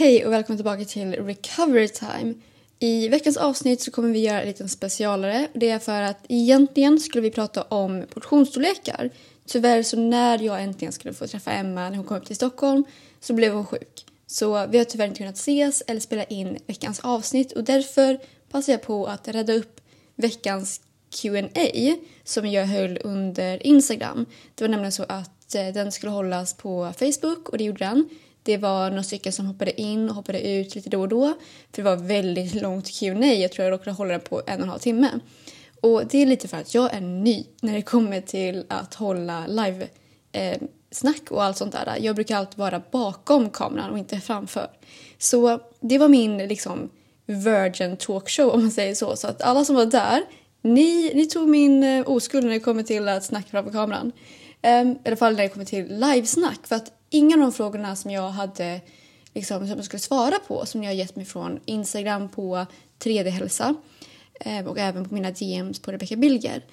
Hej och välkommen tillbaka till Recovery Time. I veckans avsnitt så kommer vi göra en liten specialare. Det är för att egentligen skulle vi prata om portionsstorlekar. Tyvärr så när jag äntligen skulle få träffa Emma när hon kom upp till Stockholm så blev hon sjuk. Så vi har tyvärr inte kunnat ses eller spela in veckans avsnitt och därför passar jag på att rädda upp veckans Q&A som jag höll under Instagram. Det var nämligen så att eh, den skulle hållas på Facebook och det gjorde den. Det var några stycken som hoppade in och hoppade ut lite då och då. För det var väldigt långt Q&A. Jag tror jag råkade hålla den på en och en halv timme. Och det är lite för att jag är ny när det kommer till att hålla live eh, snack och allt sånt där. Jag brukar alltid vara bakom kameran och inte framför. Så det var min liksom virgin talkshow om man säger så. Så att alla som var där, ni, ni tog min eh, oskuld när det kommer till att snacka framför kameran. Um, I alla fall när det kommer till livesnack. För att inga av de frågorna som jag hade liksom, som jag skulle svara på som jag har gett mig från Instagram på 3D-hälsa eh, och även på mina DMs på Rebecca Bilger.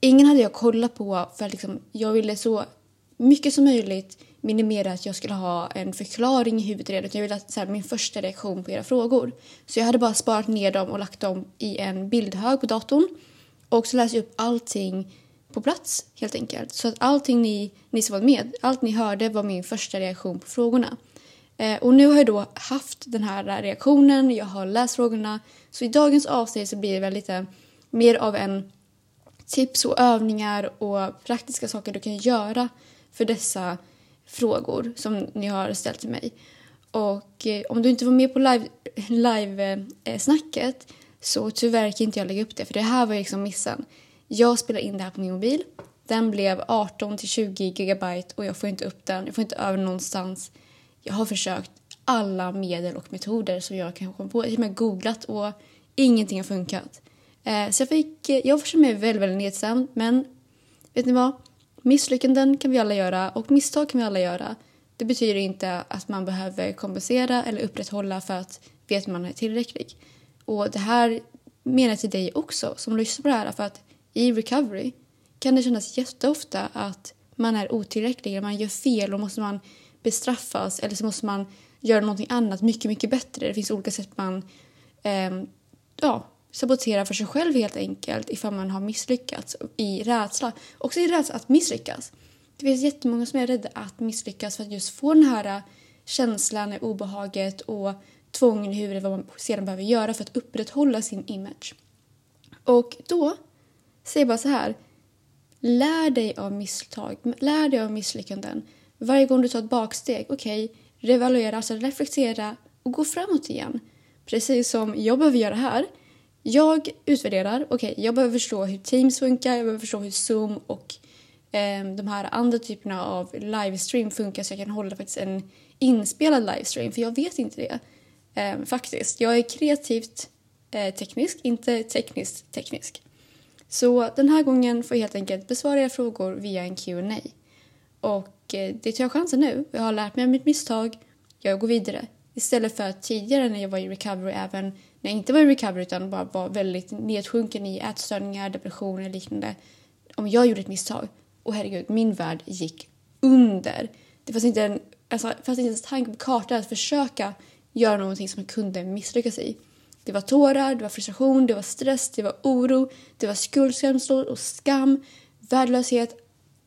Ingen hade jag kollat på för att liksom, jag ville så mycket som möjligt minimera att jag skulle ha en förklaring i huvudet redan. Jag ville att här, min första reaktion på era frågor. Så jag hade bara sparat ner dem och lagt dem i en bildhög på datorn. Och så läste jag upp allting på plats helt enkelt. Så att allting ni, ni som var med, allt ni hörde var min första reaktion på frågorna. Eh, och nu har jag då haft den här reaktionen, jag har läst frågorna. Så i dagens avsnitt så blir det väl lite mer av en tips och övningar och praktiska saker du kan göra för dessa frågor som ni har ställt till mig. Och eh, om du inte var med på live-snacket live, eh, så tyvärr kan inte jag lägga upp det för det här var liksom missen. Jag spelar in det här på min mobil. Den blev 18 till 20 gigabyte och jag får inte upp den. Jag får inte över någonstans. Jag har försökt alla medel och metoder som jag kan komma på. Jag har googlat och ingenting har funkat. Eh, så jag fick, eh, jag känner mig väldigt, väldigt nedstämd. Men vet ni vad? Misslyckanden kan vi alla göra och misstag kan vi alla göra. Det betyder inte att man behöver kompensera eller upprätthålla för att veta att man är tillräcklig. Och det här menar jag till dig också som lyssnar på det här för att i recovery kan det kännas jätteofta att man är otillräcklig, man gör fel och måste man bestraffas eller så måste man göra någonting annat mycket, mycket bättre. Det finns olika sätt man eh, ja, saboterar för sig själv helt enkelt ifall man har misslyckats i rädsla. Också i rädsla att misslyckas. Det finns jättemånga som är rädda att misslyckas för att just få den här eh, känslan, obehaget och tvången i huvudet vad man sedan behöver göra för att upprätthålla sin image. Och då säger bara så här. Lär dig av misstag, lär dig av misslyckanden. Varje gång du tar ett baksteg, okej, okay, revaluera, alltså reflektera och gå framåt igen. Precis som jag behöver göra här. Jag utvärderar, okej, okay, jag behöver förstå hur Teams funkar, jag behöver förstå hur Zoom och eh, de här andra typerna av livestream funkar så jag kan hålla faktiskt en inspelad livestream, för jag vet inte det. Eh, faktiskt. Jag är kreativt eh, teknisk, inte tekniskt teknisk. Så den här gången får jag helt enkelt besvara era frågor via en Q&A. Och eh, det tar jag chansen nu. Jag har lärt mig av mitt misstag. Jag går vidare. Istället för att tidigare när jag var i recovery, även när jag inte var i recovery utan bara var väldigt nedsjunken i ätstörningar, depressioner och liknande. Om jag gjorde ett misstag, och herregud, min värld gick under. Det fanns inte en, alltså, fanns inte ens tanke på kartan att försöka göra någonting som jag kunde misslyckas i. Det var tårar, det var frustration, det var stress, det var oro, det var skuldkänslor och skam, värdelöshet,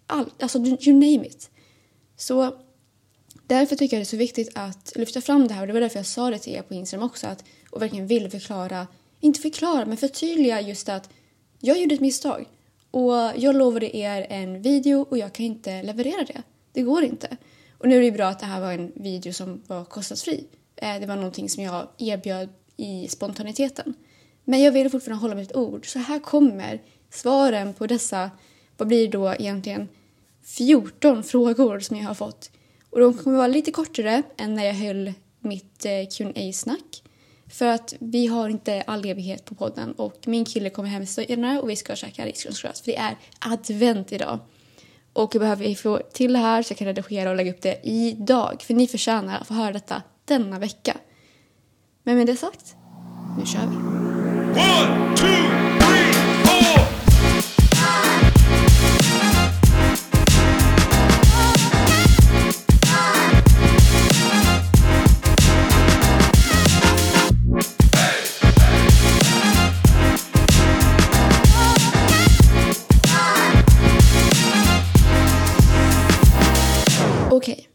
allt. Alltså you name it. Så därför tycker jag det är så viktigt att lyfta fram det här och det var därför jag sa det till er på Instagram också att, och verkligen ville förklara, inte förklara men förtydliga just att jag gjorde ett misstag och jag lovade er en video och jag kan inte leverera det. Det går inte. Och nu är det bra att det här var en video som var kostnadsfri. Eh, det var någonting som jag erbjöd i spontaniteten. Men jag vill fortfarande hålla mitt ord. Så här kommer svaren på dessa, vad blir det då egentligen, 14 frågor som jag har fått. Och de kommer vara lite kortare än när jag höll mitt eh, qa snack För att vi har inte all evighet på podden och min kille kommer hem senare och vi ska käka risgrynsgröt för det är advent idag. Och jag behöver få till det här så jag kan redigera och lägga upp det idag. För ni förtjänar att få höra detta denna vecka. Men med det sagt, nu kör vi! One, two. Okej.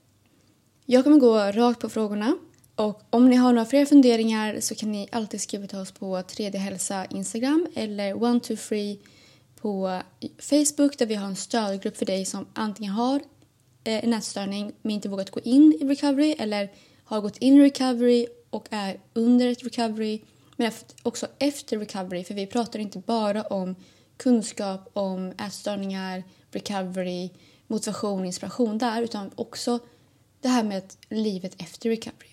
Jag kommer gå rakt på frågorna och om ni har några fler funderingar så kan ni alltid skriva till oss på 3D Hälsa Instagram eller 123 på Facebook där vi har en stödgrupp för dig som antingen har eh, en ätstörning men inte vågat gå in i recovery eller har gått in i recovery och är under ett recovery men också efter recovery för vi pratar inte bara om kunskap om ätstörningar, recovery, motivation, inspiration där utan också det här med livet efter recovery.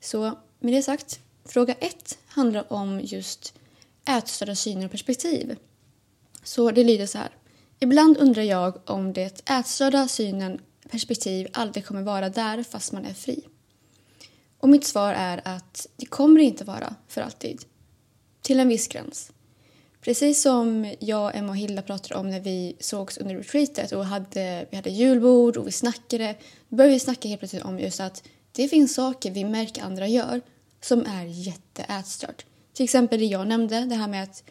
Så med det sagt, fråga ett handlar om just ätstörda syner och perspektiv. Så det lyder så här. Ibland undrar jag om det ätstörda synen perspektiv aldrig kommer vara där fast man är fri. Och mitt svar är att det kommer inte vara för alltid. Till en viss gräns. Precis som jag, Emma och Hilda pratade om när vi sågs under retreatet och hade, vi hade julbord och vi snackade. Då började vi snacka helt plötsligt om just att det finns saker vi märker andra gör som är jätteätstört. Till exempel det jag nämnde, det här med att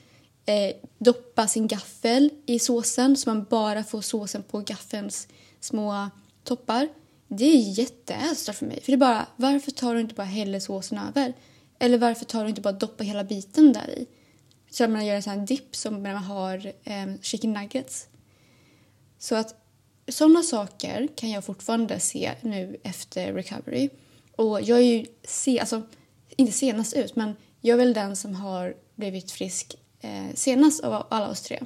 eh, doppa sin gaffel i såsen så man bara får såsen på gaffelns små toppar. Det är jätteätstört för mig. För det är bara, varför tar du inte bara häller såsen över? Eller varför tar du inte bara doppa hela biten där i? Så att man gör en sån här dipp som när man har eh, chicken nuggets. Så att sådana saker kan jag fortfarande se nu efter recovery. Och jag är ju, se, alltså, inte senast ut, men jag är väl den som har blivit frisk eh, senast av alla oss tre.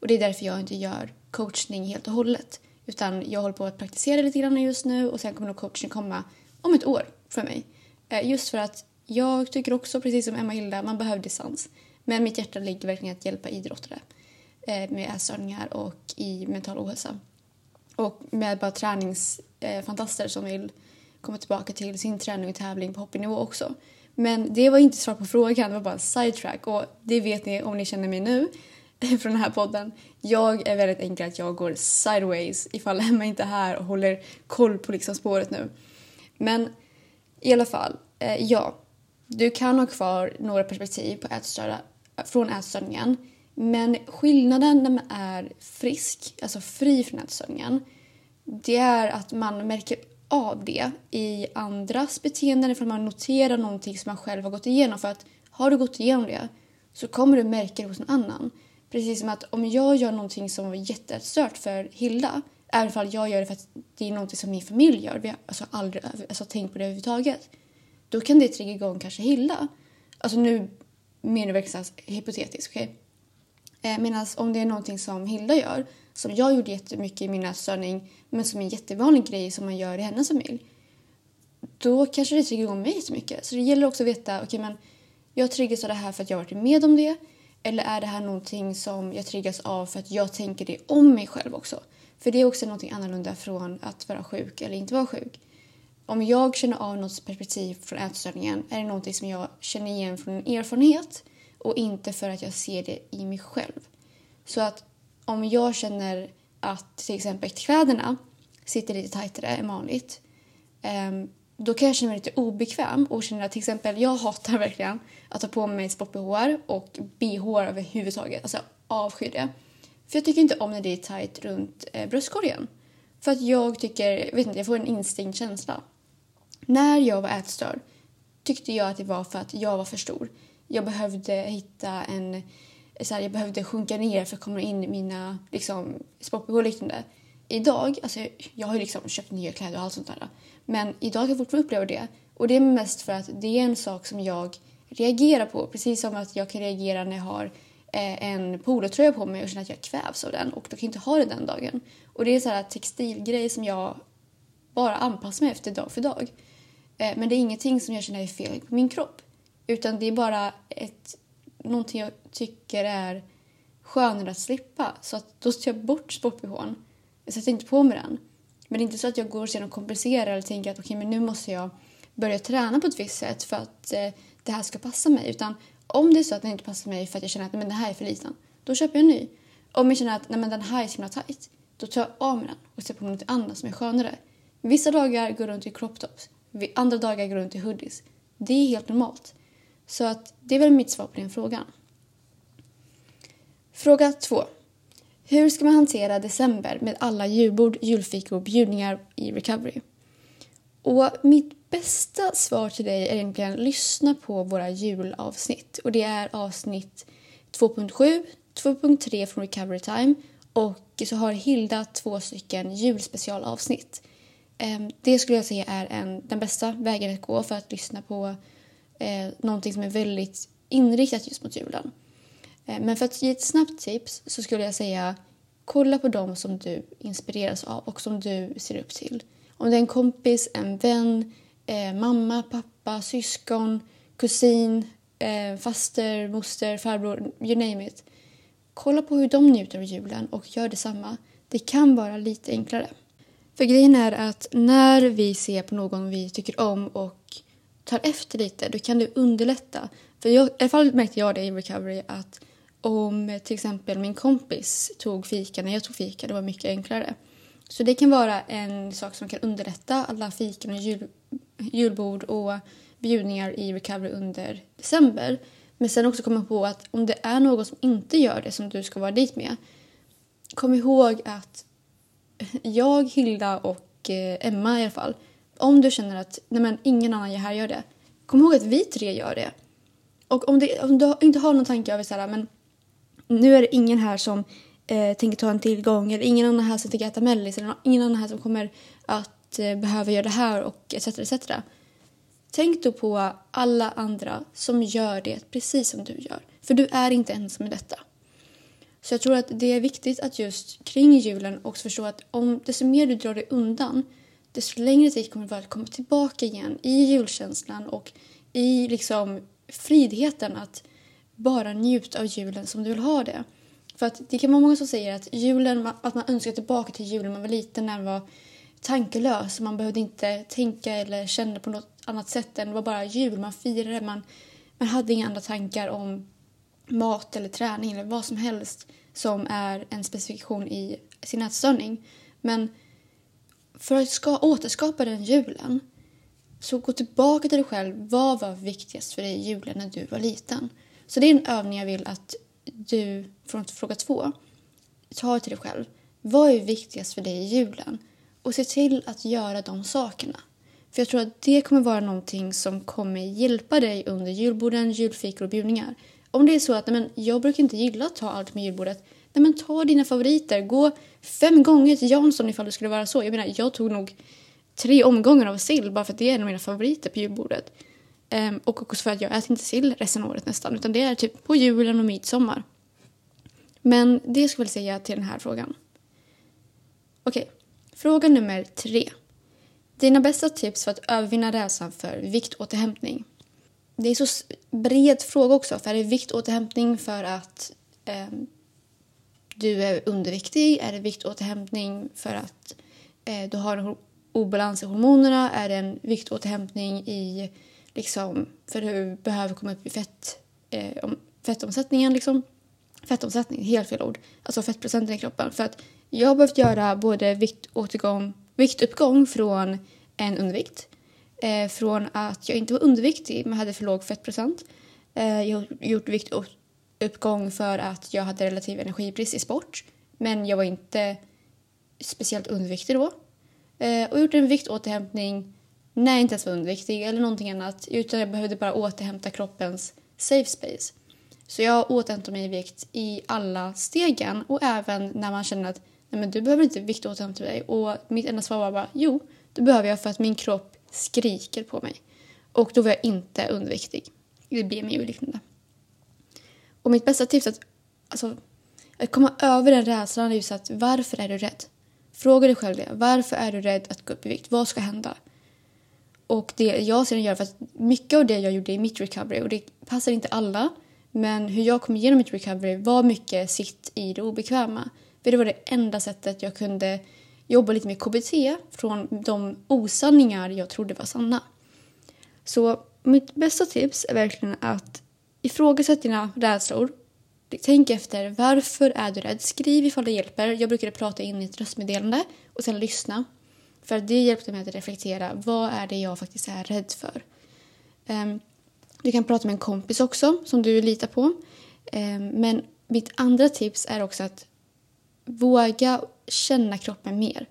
Och det är därför jag inte gör coachning helt och hållet. Utan jag håller på att praktisera lite grann just nu och sen kommer nog coachning komma om ett år för mig. Eh, just för att jag tycker också, precis som Emma Hilda, man behöver distans. Men mitt hjärta ligger verkligen att hjälpa idrottare eh, med ätstörningar och i mental ohälsa. Och med bara träningsfantaster som vill komma tillbaka till sin träning och tävling på hoppnivå också. Men det var inte svar på frågan, det var bara en sidetrack och det vet ni om ni känner mig nu från den här podden. Jag är väldigt enkel att jag går sideways ifall Emma inte är här och håller koll på liksom spåret nu. Men i alla fall, eh, ja. Du kan ha kvar några perspektiv på ätstörda, från ätstörningen. Men skillnaden när man är frisk, alltså fri från ätstörningen, det är att man märker av det i andras beteenden ifall man noterar någonting som man själv har gått igenom. För att har du gått igenom det så kommer du märka det hos en annan. Precis som att om jag gör någonting som var jättestört för Hilda, även om jag gör det för att det är någonting som min familj gör, vi har alltså aldrig alltså, tänkt på det överhuvudtaget, då kan det trigga igång kanske Hilda. Alltså nu menar jag verkligen hypotetiskt, okej? Okay? Eh, Medan om det är någonting som Hilda gör som jag gjorde jättemycket i min ätstörning men som är en jättevanlig grej som man gör i hennes familj. Då kanske det triggar igång mig jättemycket. Så det gäller också att veta, okej okay, men jag triggas av det här för att jag har varit med om det. Eller är det här någonting som jag triggas av för att jag tänker det om mig själv också? För det är också någonting annorlunda från att vara sjuk eller inte vara sjuk. Om jag känner av något perspektiv från ätstörningen är det någonting som jag känner igen från en erfarenhet och inte för att jag ser det i mig själv. Så att om jag känner att till exempel kläderna sitter lite tajtare än vanligt ehm, då kan jag känna mig lite obekväm och känna att till exempel jag hatar verkligen att ta på mig sport-bh och bh överhuvudtaget. Alltså avskyr det. För jag tycker inte om när det är tajt runt eh, bröstkorgen. För att jag tycker, jag vet inte, jag får en instinkt känsla. När jag var ätstörd tyckte jag att det var för att jag var för stor. Jag behövde hitta en så här, jag behövde sjunka ner för att komma in i mina liksom, sportbehov och liknande. Idag, alltså jag har ju liksom köpt nya kläder och allt sånt där. Men idag kan jag fortfarande uppleva det. Och det är mest för att det är en sak som jag reagerar på. Precis som att jag kan reagera när jag har eh, en polotröja på mig och känner att jag kvävs av den och då kan jag inte ha det den dagen. Och det är så här textilgrej som jag bara anpassar mig efter dag för dag. Eh, men det är ingenting som jag känner är fel på min kropp. Utan det är bara ett någonting jag tycker är skönare att slippa. Så att då tar jag bort sport-bhn. Jag sätter inte på mig den. Men det är inte så att jag går sen och kompenserar eller tänker att okay, men nu måste jag börja träna på ett visst sätt för att eh, det här ska passa mig. Utan om det är så att den inte passar mig för att jag känner att men, det här är för liten, då köper jag en ny. Om jag känner att nej, men den här är så himla tight, då tar jag av mig den och sätter på mig något annat som är skönare. Vissa dagar går runt i crop tops, andra dagar går runt i hoodies. Det är helt normalt. Så att det är väl mitt svar på den frågan. Fråga 2. Hur ska man hantera december med alla julbord, julfikor och bjudningar i recovery? Och mitt bästa svar till dig är egentligen lyssna på våra julavsnitt. Och det är avsnitt 2.7, 2.3 från Recovery Time och så har Hilda två stycken julspecialavsnitt. Ehm, det skulle jag säga är en, den bästa vägen att gå för att lyssna på eh, någonting som är väldigt inriktat just mot julen. Eh, men för att ge ett snabbt tips så skulle jag säga kolla på dem som du inspireras av och som du ser upp till. Om det är en kompis, en vän, eh, mamma, pappa, syskon, kusin, eh, faster, moster, farbror, you name it. Kolla på hur de njuter av julen och gör detsamma. Det kan vara lite enklare. För grejen är att när vi ser på någon vi tycker om och tar efter lite, då kan du underlätta. För jag, i alla fall märkte jag det i recovery att om till exempel min kompis tog fika när jag tog fika, det var mycket enklare. Så det kan vara en sak som kan underlätta alla fiken och jul, julbord och bjudningar i recovery under december. Men sen också komma på att om det är någon som inte gör det som du ska vara dit med. Kom ihåg att jag, Hilda och eh, Emma i alla fall. Om du känner att nej men, ingen annan här gör det. Kom ihåg att vi tre gör det. Och om, det, om du inte har någon tanke över så här, men nu är det ingen här som eh, tänker ta en tillgång eller ingen annan här som tänker äta mellis eller ingen annan här som kommer att eh, behöva göra det här och etc. etc. Tänk då på alla andra som gör det precis som du gör. För du är inte ensam i detta. Så jag tror att det är viktigt att just kring julen också förstå att om desto mer du drar dig undan desto längre tid kommer du att komma tillbaka igen i julkänslan och i liksom friheten att bara njuta av julen som du vill ha det. För att det kan vara många som säger att julen, att man önskar tillbaka till julen man var liten när man var tankelös. Man behövde inte tänka eller känna på något annat sätt än det var bara jul. Man firade, man, man hade inga andra tankar om mat eller träning eller vad som helst som är en specifikation i sin ätstörning. Men för att ska återskapa den julen så gå tillbaka till dig själv. Vad var viktigast för dig i julen när du var liten? Så det är en övning jag vill att du, från fråga två, tar till dig själv. Vad är viktigast för dig i julen? Och se till att göra de sakerna. För jag tror att det kommer vara någonting som kommer hjälpa dig under julborden, julfikor och bjudningar. Om det är så att nej, men, jag brukar inte gilla att ta allt med julbordet. Nej, men ta dina favoriter. Gå fem gånger till Jansson ifall det skulle vara så. Jag menar, jag tog nog tre omgångar av sill bara för att det är en av mina favoriter på julbordet. Um, och också för att jag äter inte sill resten av året nästan. Utan det är typ på julen och midsommar. Men det skulle jag säga till den här frågan. Okej, okay. fråga nummer tre. Dina bästa tips för att övervinna rädslan för viktåterhämtning. Det är så bred fråga också. För är det viktåterhämtning för att um, du är underviktig? Är det viktåterhämtning för att eh, du har en obalans i hormonerna? Är det en viktåterhämtning i, liksom, för att du behöver komma upp i fett, eh, om, fettomsättningen? Liksom? Fettomsättning, helt fel ord. Alltså fettprocenten i kroppen. För att jag har behövt göra både viktåtergång, viktuppgång från en undervikt eh, från att jag inte var underviktig men hade för låg fettprocent. Eh, jag har gjort uppgång för att jag hade relativ energibrist i sport men jag var inte speciellt underviktig då. Eh, och gjorde en viktåterhämtning när jag inte ens var underviktig eller någonting annat utan jag behövde bara återhämta kroppens safe space. Så jag återhämtade mig i vikt i alla stegen och även när man känner att Nej, men du behöver inte viktåterhämta dig. Och mitt enda svar var bara jo, det behöver jag för att min kropp skriker på mig. Och då var jag inte underviktig. Det blir mig ju liksom liknande. Och mitt bästa tips att, alltså, att komma över den rädslan är just att varför är du rädd? Fråga dig själv det. Varför är du rädd att gå upp i vikt? Vad ska hända? Och det jag sedan gör, för att mycket av det jag gjorde i mitt recovery, och det passar inte alla, men hur jag kom igenom mitt recovery var mycket sitt i det obekväma. För det var det enda sättet jag kunde jobba lite med KBT från de osanningar jag trodde var sanna. Så mitt bästa tips är verkligen att Ifrågasätt dina rädslor. Tänk efter, varför är du rädd? Skriv ifall det hjälper. Jag brukade prata in i ett röstmeddelande och sen lyssna. För det hjälpte mig att reflektera. Vad är det jag faktiskt är rädd för? Um, du kan prata med en kompis också som du litar på. Um, men mitt andra tips är också att våga känna kroppen mer.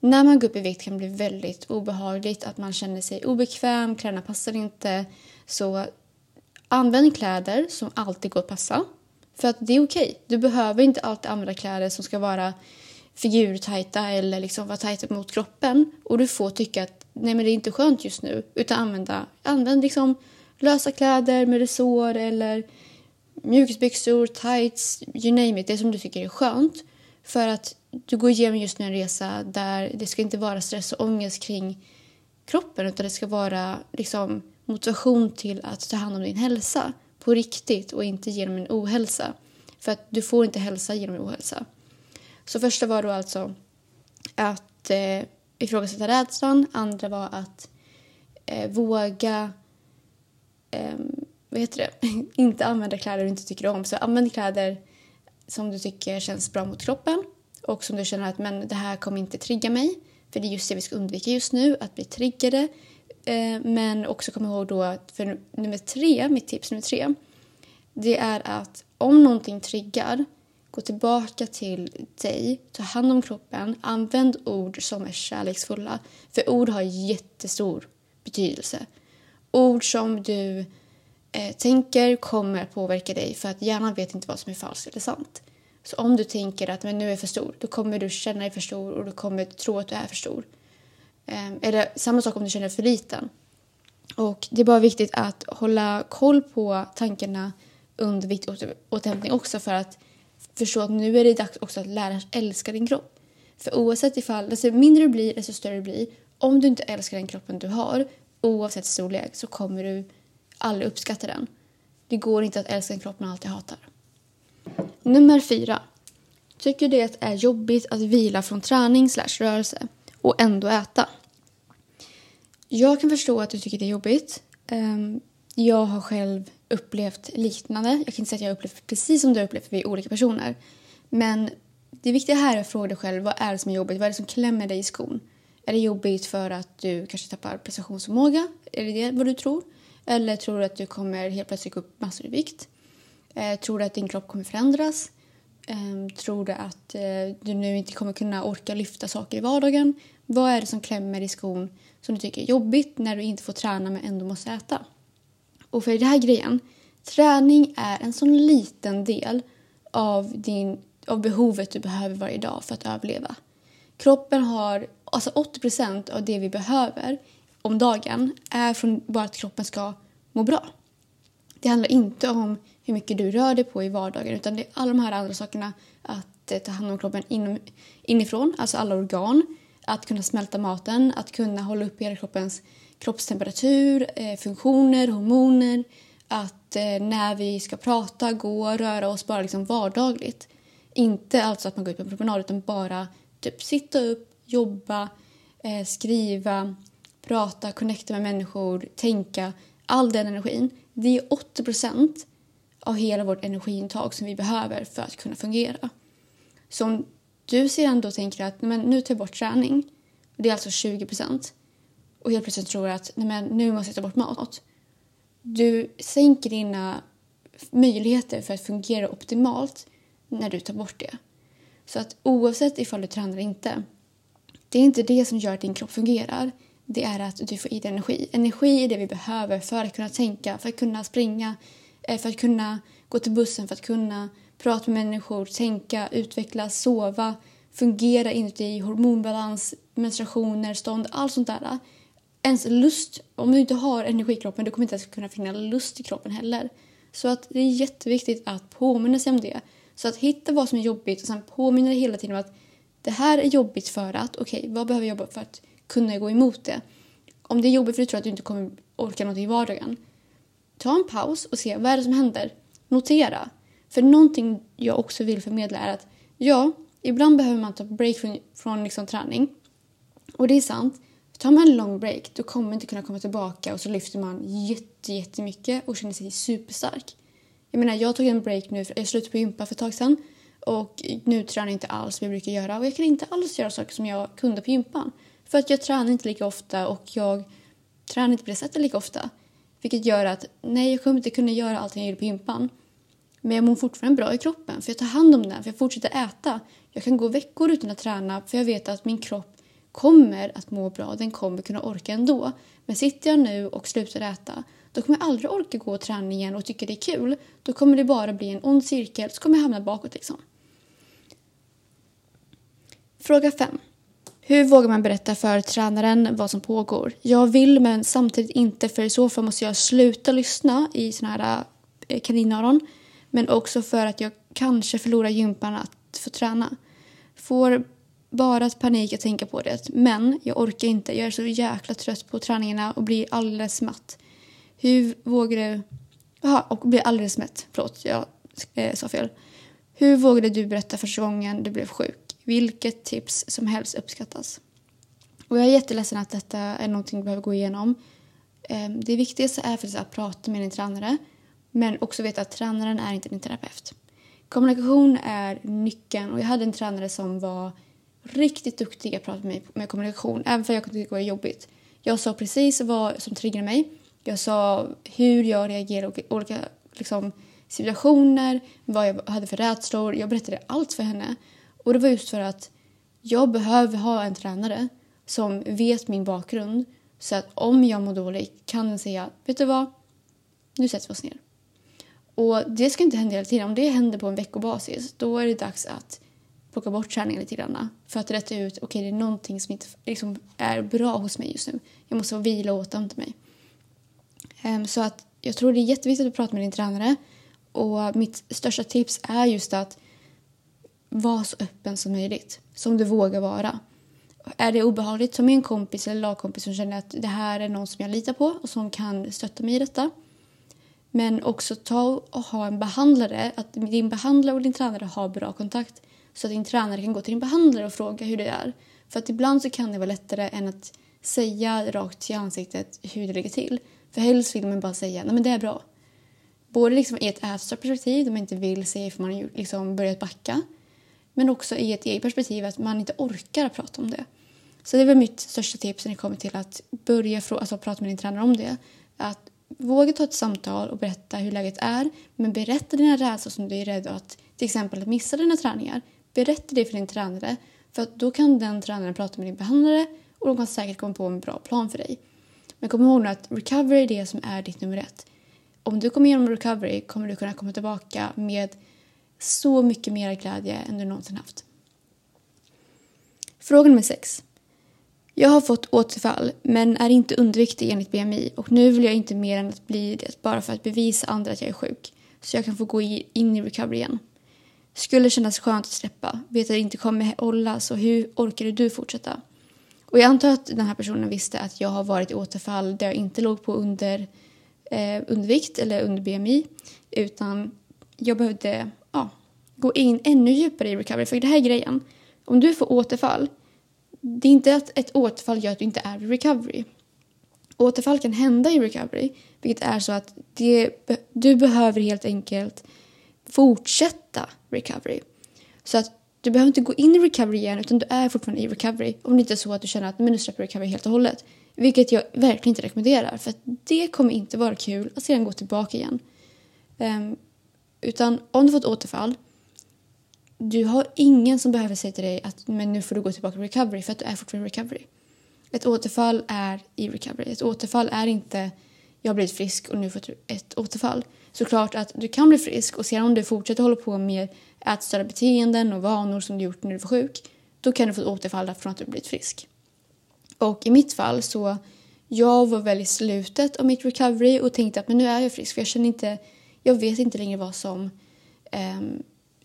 när man går upp i vikt kan det bli väldigt obehagligt, att man känner sig obekväm, kläderna passar inte. Så använd kläder som alltid går att passa. För att det är okej. Okay. Du behöver inte alltid använda kläder som ska vara figurtajta eller liksom vara tajta mot kroppen. Och du får tycka att nej men det är inte skönt just nu. Utan använda, använd liksom lösa kläder med resår eller mjukisbyxor, tights, you name it. Det som du tycker är skönt. För att du går igenom just nu en resa där det ska inte vara stress och ångest kring kroppen utan det ska vara liksom motivation till att ta hand om din hälsa på riktigt och inte genom en ohälsa. För att du får inte hälsa genom en ohälsa. Så första var då alltså att eh, ifrågasätta rädslan. Andra var att eh, våga eh, vad heter det? inte använda kläder du inte tycker om. Så använd kläder som du tycker känns bra mot kroppen och som du känner att men det här kommer inte trigga mig. För det är just det vi ska undvika just nu, att bli triggade. Eh, men också kom ihåg då att för nummer tre, mitt tips nummer tre, det är att om någonting triggar, gå tillbaka till dig, ta hand om kroppen, använd ord som är kärleksfulla. För ord har jättestor betydelse. Ord som du eh, tänker kommer påverka dig för att hjärnan vet inte vad som är falskt eller sant. Så om du tänker att men nu är jag för stor, då kommer du känna dig för stor och du kommer tro att du är för stor. Ehm, eller samma sak om du känner dig för liten. Och det är bara viktigt att hålla koll på tankarna under viktåterhämtning också för att förstå att nu är det dags också att lära sig älska din kropp. För oavsett ifall, alltså desto mindre du blir, desto större du blir. Om du inte älskar den kroppen du har, oavsett storlek, så kommer du aldrig uppskatta den. Det går inte att älska en kropp man alltid hatar. Nummer fyra. Tycker det är jobbigt att vila från träning slash rörelse och ändå äta? Jag kan förstå att du tycker det är jobbigt. Ehm, jag har själv upplevt liknande. Jag kan inte säga att jag har upplevt precis som du har upplevt för vi är olika personer. Men det viktiga här är att fråga dig själv vad är det som är jobbigt? Vad är det som klämmer dig i skon? Är det jobbigt för att du kanske tappar prestationsförmåga? Är det det vad du tror? Eller tror du att du kommer helt plötsligt gå upp massor i vikt? Eh, tror du att din kropp kommer förändras? Eh, tror du att eh, du nu inte kommer kunna orka lyfta saker i vardagen? Vad är det som klämmer i skon som du tycker är jobbigt när du inte får träna men ändå måste äta? Och för det här grejen, träning är en sån liten del av, din, av behovet du behöver varje dag för att överleva. Kroppen har, alltså 80% av det vi behöver om dagen är från bara att kroppen ska må bra. Det handlar inte om hur mycket du rör dig på i vardagen utan det är alla de här andra sakerna att eh, ta hand om kroppen in, inifrån, alltså alla organ, att kunna smälta maten, att kunna hålla upp hela kroppens kroppstemperatur, eh, funktioner, hormoner, att eh, när vi ska prata, gå, röra oss bara liksom vardagligt. Inte alltså att man går ut på en promenad utan bara typ sitta upp, jobba, eh, skriva, prata, connecta med människor, tänka. All den energin. Det är 80 av hela vårt energiintag som vi behöver för att kunna fungera. Så om du sedan då tänker att men, nu tar jag bort träning, det är alltså 20 och helt plötsligt tror att nej, men, nu måste jag ta bort mat. Du sänker dina möjligheter för att fungera optimalt när du tar bort det. Så att oavsett ifall du tränar eller inte, det är inte det som gör att din kropp fungerar det är att du får i dig energi. Energi är det vi behöver för att kunna tänka, för att kunna springa, eh, för att kunna gå till bussen, för att kunna prata med människor, tänka, utvecklas, sova, fungera inuti, hormonbalans, menstruationer, stånd, allt sånt där. Ens lust, om du inte har energi i kroppen, du kommer inte ens kunna finna lust i kroppen heller. Så att det är jätteviktigt att påminna sig om det. Så att hitta vad som är jobbigt och sen påminna dig hela tiden om att det här är jobbigt för att, okej, okay, vad behöver jag jobba för att kunna gå emot det. Om det är jobbigt för att du tror att du inte kommer orka något i vardagen, ta en paus och se vad är det som händer. Notera. För någonting jag också vill förmedla är att ja, ibland behöver man ta break från, från liksom träning. Och det är sant. Tar man en lång break då kommer man inte kunna komma tillbaka och så lyfter man jätte, jättemycket och känner sig superstark. Jag menar, jag tog en break nu, jag slutade på gympa för ett tag sedan och nu tränar jag inte alls som jag brukar göra och jag kan inte alls göra saker som jag kunde på gympan. För att jag tränar inte lika ofta och jag tränar inte på det sättet lika ofta. Vilket gör att nej, jag kommer inte kunna göra allt jag gjorde på gympan. Men jag mår fortfarande bra i kroppen för jag tar hand om den, för jag fortsätter äta. Jag kan gå veckor utan att träna för jag vet att min kropp kommer att må bra, den kommer kunna orka ändå. Men sitter jag nu och slutar äta, då kommer jag aldrig orka gå och träna igen och tycka det är kul. Då kommer det bara bli en ond cirkel, så kommer jag hamna bakåt liksom. Fråga 5. Hur vågar man berätta för tränaren vad som pågår? Jag vill men samtidigt inte för i så fall måste jag sluta lyssna i såna här eh, kaninöron. Men också för att jag kanske förlorar gympan att få träna. Får bara att panik att tänka på det. Men jag orkar inte. Jag är så jäkla trött på träningarna och blir alldeles matt. Hur vågar du... Jaha, och blir alldeles mätt. Förlåt, jag eh, sa fel. Hur vågade du berätta första gången du blev sjuk? Vilket tips som helst uppskattas. Och jag är jätteledsen att detta är någonting du behöver gå igenom. Ehm, det viktigaste är faktiskt att prata med din tränare. Men också veta att tränaren är inte din terapeut. Kommunikation är nyckeln och jag hade en tränare som var riktigt duktig att prata med mig med kommunikation. Även för jag kunde tycka det var jobbigt. Jag sa precis vad som triggade mig. Jag sa hur jag reagerar i olika liksom, situationer, vad jag hade för rädslor. Jag berättade allt för henne. Och det var just för att jag behöver ha en tränare som vet min bakgrund. Så att om jag mår dåligt kan den säga, vet du vad? Nu sätter vi oss ner. Och det ska inte hända hela tiden. Om det händer på en veckobasis, då är det dags att plocka bort träningen lite grann. För att rätta ut, okej okay, det är någonting som inte liksom, är bra hos mig just nu. Jag måste vila och återhämta mig. Um, så att jag tror det är jätteviktigt att prata med din tränare. Och mitt största tips är just att vara så öppen som möjligt. Som du vågar vara. Är det obehagligt som en kompis eller lagkompis som känner att det här är någon som jag litar på och som kan stötta mig i detta. Men också ta och ha en behandlare, att din behandlare och din tränare har bra kontakt. Så att din tränare kan gå till din behandlare och fråga hur det är. För att ibland så kan det vara lättare än att säga rakt i ansiktet hur det ligger till. För helst vill man bara säga nej men det är bra. Både liksom i ett ätstörperspektiv där man inte vill säga för man har liksom börjat backa. Men också i ett eget perspektiv att man inte orkar prata om det. Så det är väl mitt största tips när det kommer till att börja alltså, prata med din tränare om det. Att våga ta ett samtal och berätta hur läget är. Men berätta dina rädslor som du är rädd att till exempel att missa dina träningar. Berätta det för din tränare. För att då kan den tränaren prata med din behandlare och de kan säkert komma på en bra plan för dig. Men kom ihåg nu att recovery är det som är ditt nummer ett. Om du kommer igenom recovery kommer du kunna komma tillbaka med så mycket mer glädje än du någonsin haft. Fråga nummer sex. Jag har fått återfall men är inte underviktig enligt BMI och nu vill jag inte mer än att bli det bara för att bevisa andra att jag är sjuk så jag kan få gå in i recovery igen. Skulle kännas skönt att släppa, vet att det inte kommer hålla så hur orkade du fortsätta? Och jag antar att den här personen visste att jag har varit i återfall där jag inte låg på under, eh, undervikt eller under BMI utan jag behövde ja, gå in ännu djupare i recovery. För det här är grejen. Om du får återfall, det är inte att ett återfall gör att du inte är i recovery. Återfall kan hända i recovery, vilket är så att det, du behöver helt enkelt fortsätta recovery. Så att du behöver inte gå in i recovery igen utan du är fortfarande i recovery. Om det inte är så att du känner att men nu släpper recovery helt och hållet. Vilket jag verkligen inte rekommenderar för att det kommer inte vara kul att sedan gå tillbaka igen. Um, utan om du fått återfall, du har ingen som behöver säga till dig att men nu får du gå tillbaka till recovery för att du är fortfarande i recovery. Ett återfall är i recovery. Ett återfall är inte jag har blivit frisk och nu får du ett återfall. Såklart att du kan bli frisk och sedan om du fortsätter hålla på med ätstörda beteenden och vanor som du gjort när du var sjuk, då kan du få ett återfall från att du blivit frisk. Och i mitt fall så, jag var väl i slutet av mitt recovery och tänkte att men nu är jag frisk för jag känner inte jag vet inte längre vad som um,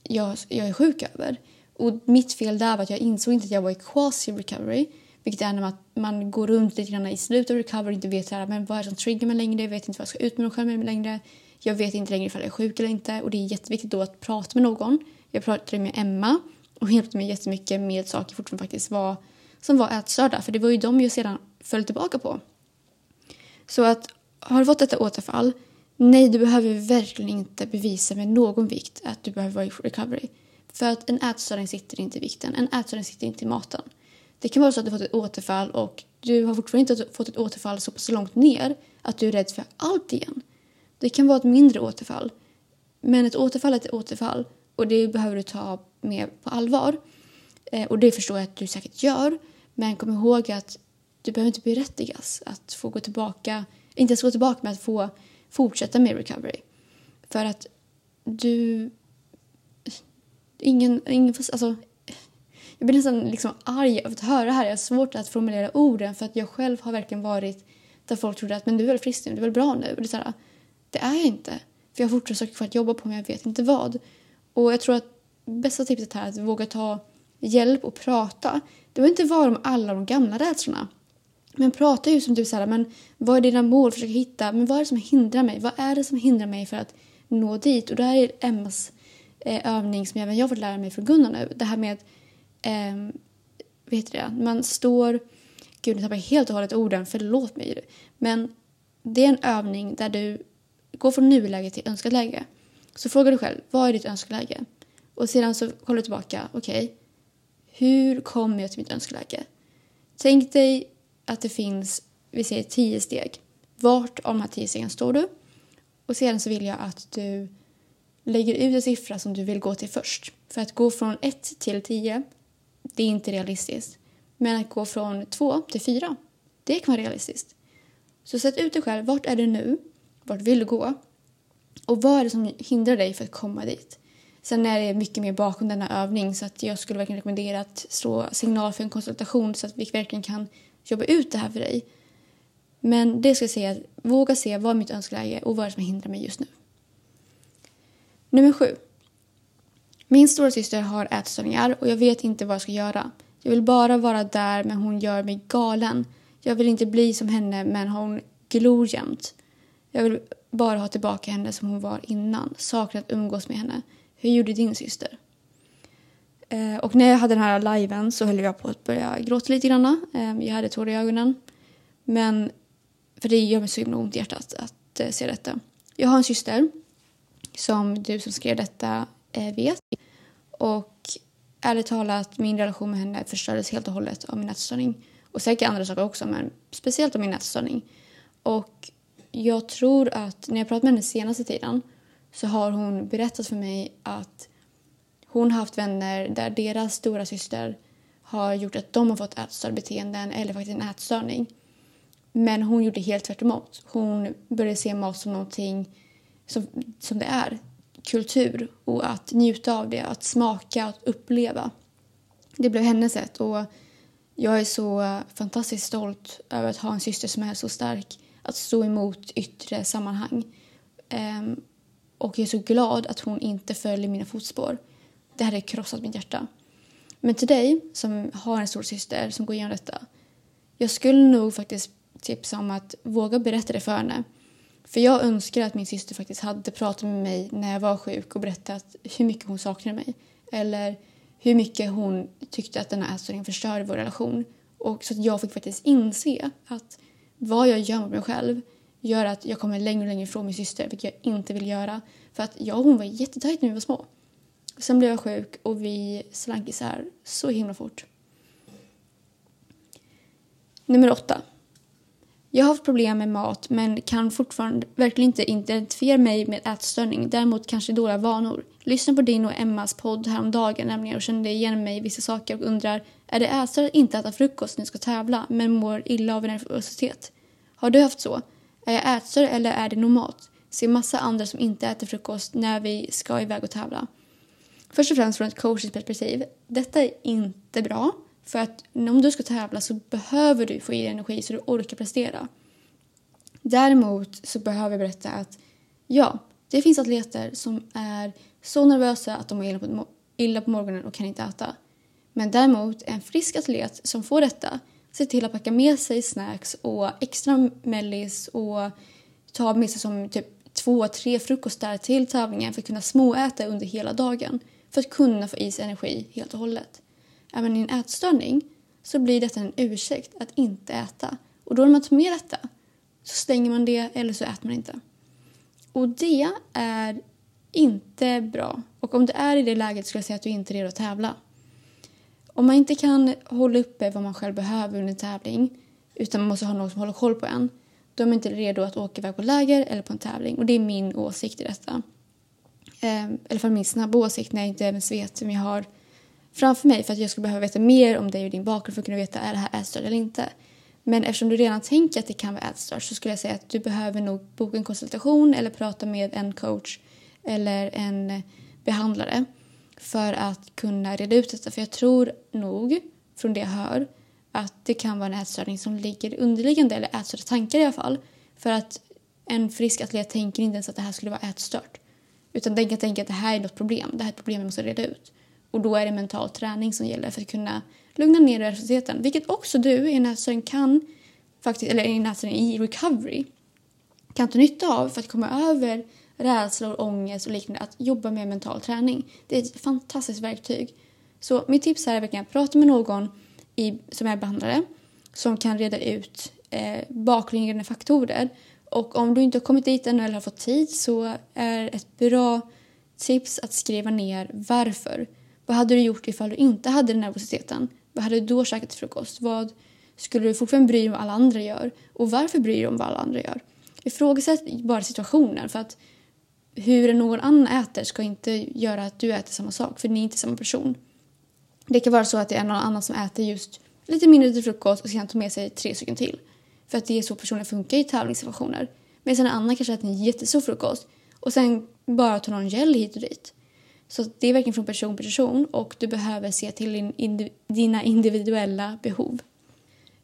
jag, jag är sjuk över. Och mitt fel där var att jag insåg inte att jag var i quasi recovery. Vilket är när man, man går runt lite grann i slutet av recovery och inte vet här, men vad är som triggar mig längre. Jag vet inte vad jag ska ut med mig själv med längre. Jag vet inte längre ifall jag är sjuk eller inte. Och det är jätteviktigt då att prata med någon. Jag pratade med Emma och hjälpte mig jättemycket med saker fortfarande faktiskt var, som var ätstörda. För det var ju de jag sedan föll tillbaka på. Så att har du fått detta återfall Nej, du behöver verkligen inte bevisa med någon vikt att du behöver vara i recovery. För att en ätstörning sitter inte i vikten, en ätstörning sitter inte i maten. Det kan vara så att du fått ett återfall och du har fortfarande inte fått ett återfall så pass långt ner att du är rädd för allt igen. Det kan vara ett mindre återfall. Men ett återfall är ett återfall och det behöver du ta med på allvar. Eh, och det förstår jag att du säkert gör. Men kom ihåg att du behöver inte berättigas att få gå tillbaka, inte ens gå tillbaka med att få fortsätta med recovery. För att du... Ingen, ingen alltså, jag blir nästan liksom arg av att höra det här. Jag har svårt att formulera orden för att jag själv har verkligen varit där folk trodde att men du är väl frisk nu, du är väl bra nu. Och det, är så här, det är jag inte. För jag har fortfarande saker kvar att jobba på men jag vet inte vad. Och jag tror att bästa tipset här är att våga ta hjälp och prata. Det behöver inte vara om alla de gamla rädslorna. Men prata ju som typ du säger, men vad är dina mål? Försök hitta, men vad är det som hindrar mig? Vad är det som hindrar mig för att nå dit? Och det här är Emmas eh, övning som även jag fått lära mig från Gunnar nu. Det här med, eh, vet du det, man står, gud nu tappar jag helt och hållet orden, förlåt mig. Men det är en övning där du går från nuläge till önskat läge. Så frågar du själv, vad är ditt önskeläge? Och sedan så kollar du tillbaka, okej, okay, hur kommer jag till mitt önskeläge? Tänk dig att det finns, vi säger tio steg. Vart av de här tio stegen står du? Och sedan så vill jag att du lägger ut en siffra som du vill gå till först. För att gå från 1 till 10, det är inte realistiskt. Men att gå från 2 till 4, det kan vara realistiskt. Så sätt ut dig själv, vart är du nu? Vart vill du gå? Och vad är det som hindrar dig för att komma dit? Sen är det mycket mer bakom denna övning så att jag skulle verkligen rekommendera att slå signal för en konsultation så att vi verkligen kan jobba ut det här för dig. Men det ska jag säga, våga se vad mitt önskeläge och vad är som hindrar mig just nu. Nummer sju. Min stora syster har ätstörningar och jag vet inte vad jag ska göra. Jag vill bara vara där men hon gör mig galen. Jag vill inte bli som henne men hon glor jämt. Jag vill bara ha tillbaka henne som hon var innan. Saknar att umgås med henne. Hur gjorde din syster? Eh, och när jag hade den här liven så höll jag på att börja gråta lite grann. Ehm, jag hade tårar i ögonen. Men, för det gör mig så himla ont i hjärtat att att se detta. Jag har en syster som du som skrev detta eh, vet. Och ärligt talat, min relation med henne förstördes helt och hållet av min ätstörning. Och säkert andra saker också, men speciellt av min ätstörning. Och jag tror att när jag pratat med henne senaste tiden så har hon berättat för mig att hon har haft vänner där deras stora syster har gjort att de har fått ätstörbeteenden eller faktiskt en ätstörning. Men hon gjorde helt tvärtom. Hon började se mat som någonting som, som det är. Kultur och att njuta av det, att smaka att uppleva. Det blev hennes sätt och jag är så fantastiskt stolt över att ha en syster som är så stark att stå emot yttre sammanhang. Um, och jag är så glad att hon inte följer mina fotspår. Det hade krossat mitt hjärta. Men till dig som har en stor syster som går igenom detta. Jag skulle nog faktiskt tipsa om att våga berätta det för henne. För jag önskar att min syster faktiskt hade pratat med mig när jag var sjuk och berättat hur mycket hon saknade mig. Eller hur mycket hon tyckte att den här ätstörningen förstörde vår relation. Och så att jag fick faktiskt inse att vad jag gör mot mig själv gör att jag kommer längre och längre ifrån min syster, vilket jag inte vill göra. För att jag och hon var jättetajt när vi var små. Sen blev jag sjuk och vi slank isär så himla fort. Nummer åtta. Jag har haft problem med mat men kan fortfarande verkligen inte identifiera mig med ätstörning. Däremot kanske dåliga vanor. Lyssna på din och Emmas podd häromdagen nämligen och kände igen mig i vissa saker och undrar är det ätstörning att inte äta frukost när du ska tävla men mår illa av nervositet? Har du haft så? Är jag ätstörd eller är det normalt? Ser massa andra som inte äter frukost när vi ska iväg och tävla. Först och främst från ett coachens perspektiv. Detta är inte bra. För att om du ska tävla så behöver du få i dig energi så du orkar prestera. Däremot så behöver jag berätta att ja, det finns atleter som är så nervösa att de mår illa på, illa på morgonen och kan inte äta. Men däremot en frisk atlet som får detta ser till att packa med sig snacks och extra mellis och ta med sig som typ två, tre frukostar till tävlingen för att kunna småäta under hela dagen för att kunna få i sig energi helt och hållet. Även i en ätstörning så blir detta en ursäkt att inte äta. Och då när man tar med detta så stänger man det eller så äter man inte. Och det är inte bra. Och om du är i det läget skulle jag säga att du inte är redo att tävla. Om man inte kan hålla uppe vad man själv behöver under en tävling utan man måste ha någon som håller koll på en då är man inte redo att åka iväg på läger eller på en tävling. Och det är min åsikt i detta. Eh, I alla fall min snabba åsikt när jag inte ens vet vem jag har framför mig för att jag skulle behöva veta mer om dig och din bakgrund för att kunna veta är det här ätstört eller inte. Men eftersom du redan tänker att det kan vara ätstört så skulle jag säga att du behöver nog boka en konsultation eller prata med en coach eller en behandlare för att kunna reda ut detta. För jag tror nog, från det jag hör, att det kan vara en ätstörning som ligger underliggande, eller ätstörda tankar i alla fall. För att en frisk atlet tänker inte ens att det här skulle vara ätstört. Utan den kan tänka att det här är något problem, det här är ett problem vi måste reda ut. Och då är det mental träning som gäller för att kunna lugna ner nervositeten. Vilket också du i en kan, faktiskt, eller i en i recovery, kan ta nytta av för att komma över rädslor, ångest och liknande. Att jobba med mental träning. Det är ett fantastiskt verktyg. Så mitt tips är verkligen att prata med någon i, som är behandlare som kan reda ut eh, bakliggande faktorer. Och om du inte har kommit dit ännu eller har fått tid så är ett bra tips att skriva ner varför. Vad hade du gjort ifall du inte hade den nervositeten? Vad hade du då käkat till frukost? Vad skulle du fortfarande bry dig om vad alla andra gör? Och varför bryr du dig om vad alla andra gör? Ifrågasätt bara situationen för att hur någon annan äter ska inte göra att du äter samma sak för ni är inte samma person. Det kan vara så att det är någon annan som äter just lite mindre till frukost och sen tar med sig tre stycken till. För att det är så personer funkar i tävlingssituationer. Medan en annan kanske äter en jättestor frukost och sen bara tar någon gel hit och dit. Så det är verkligen från person till person och du behöver se till din, dina individuella behov.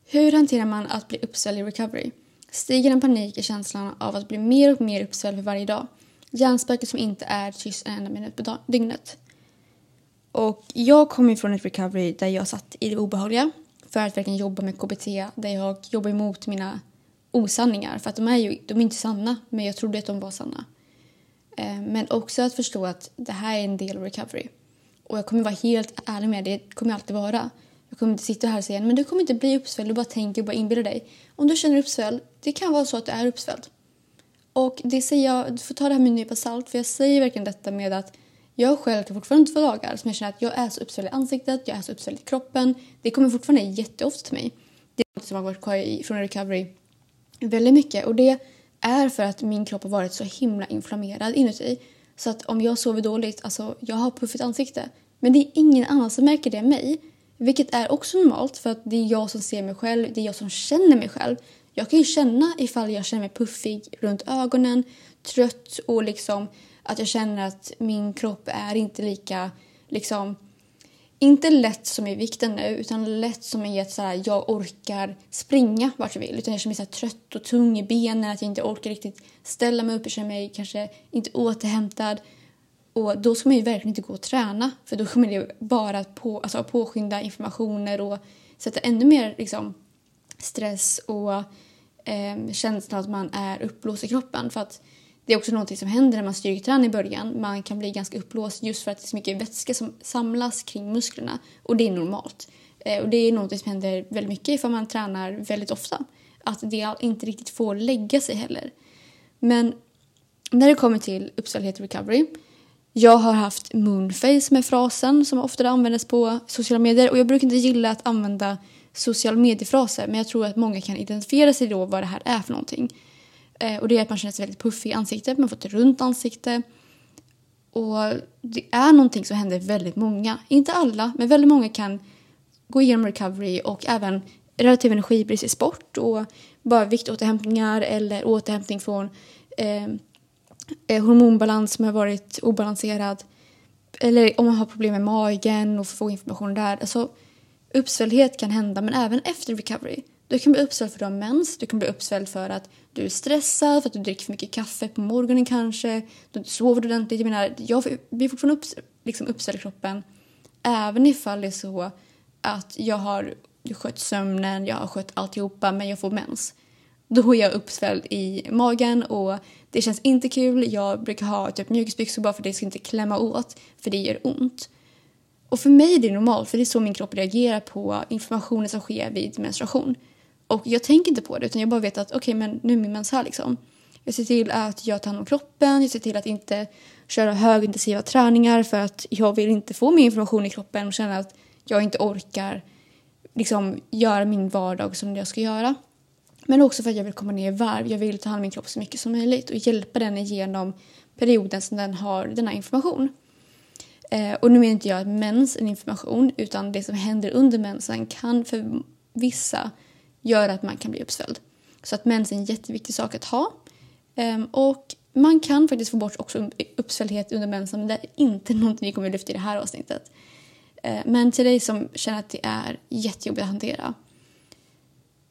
Hur hanterar man att bli uppsvälld i recovery? Stiger en panik i känslan av att bli mer och mer uppsvälld för varje dag? Hjärnspöket som inte är tyst en enda minut på dygnet. Och jag kommer från ett recovery där jag satt i det obehagliga för att verkligen jobba med KBT där jag jobbar emot mina osanningar för att de är ju de är inte sanna men jag trodde att de var sanna. Eh, men också att förstå att det här är en del av recovery. Och jag kommer vara helt ärlig med det, det kommer jag alltid vara. Jag kommer inte sitta här och säga men du kommer inte bli uppsvälld, du bara tänker och bara inbillar dig. Om du känner uppsvälld, det kan vara så att du är uppsvälld. Och det säger jag, du får ta det här med en nypa salt för jag säger verkligen detta med att jag själv kan fortfarande inte få dagar som jag känner att jag är så uppsvälld i ansiktet, jag är så uppsvälld i kroppen. Det kommer fortfarande jätteofta till mig. Det är något som har varit kvar från recovery väldigt mycket och det är för att min kropp har varit så himla inflammerad inuti. Så att om jag sover dåligt, alltså jag har puffigt ansikte. Men det är ingen annan som märker det än mig. Vilket är också normalt för att det är jag som ser mig själv, det är jag som känner mig själv. Jag kan ju känna ifall jag känner mig puffig runt ögonen, trött och liksom att jag känner att min kropp är inte lika liksom inte lätt som i vikten nu utan lätt som i att så här, jag orkar springa vart jag vill. Utan jag känner mig så här, trött och tung i benen, att jag inte orkar riktigt ställa mig upp. Jag känner mig kanske inte återhämtad. Och då ska man ju verkligen inte gå och träna för då kommer det bara att på, alltså, påskynda informationer och sätta ännu mer liksom, stress och eh, känslan att man är uppblåst i kroppen. För att det är också något som händer när man styrketränar i början. Man kan bli ganska uppblåst just för att det är så mycket vätska som samlas kring musklerna. Och det är normalt. Eh, och det är något som händer väldigt mycket ifall man tränar väldigt ofta. Att det inte riktigt får lägga sig heller. Men när det kommer till uppställhet recovery. Jag har haft moonface med frasen som ofta används på sociala medier. Och jag brukar inte gilla att använda sociala mediefraser men jag tror att många kan identifiera sig då vad det här är för någonting. Eh, och det är att man känner sig väldigt puffig i ansiktet, man får ett runt ansikte. Och det är någonting som händer väldigt många, inte alla, men väldigt många kan gå igenom recovery och även relativ energibrist i sport och bara viktåterhämtningar eller återhämtning från eh, eh, hormonbalans som har varit obalanserad. Eller om man har problem med magen och får information där. Alltså, uppsvälldhet kan hända, men även efter recovery. Du kan bli uppsvälld för att du har mens, du kan bli uppsvälld för att du är stressad, för att du dricker för mycket kaffe på morgonen kanske, du sover ordentligt. Jag menar, jag blir fortfarande upps, liksom uppsvälld i kroppen även ifall det är så att jag har skött sömnen, jag har skött alltihopa men jag får mens. Då är jag uppsvälld i magen och det känns inte kul. Jag brukar ha typ mjukisbyxor bara för att det ska inte klämma åt för det gör ont. Och för mig är det normalt för det är så min kropp reagerar på informationen som sker vid menstruation. Och jag tänker inte på det utan jag bara vet att okej okay, men nu är min mens här liksom. Jag ser till att jag tar hand om kroppen, jag ser till att inte köra högintensiva träningar för att jag vill inte få mer information i kroppen och känna att jag inte orkar liksom göra min vardag som jag ska göra. Men också för att jag vill komma ner i varv. Jag vill ta hand om min kropp så mycket som möjligt och hjälpa den igenom perioden som den har denna information. Eh, och nu menar inte jag att mens är information utan det som händer under mensen kan för vissa gör att man kan bli uppsvälld. Så att mens är en jätteviktig sak att ha. Ehm, och man kan faktiskt få bort också uppsvälldhet under mensen men det är inte någonting vi kommer att lyfta i det här avsnittet. Ehm, men till dig som känner att det är jättejobbigt att hantera.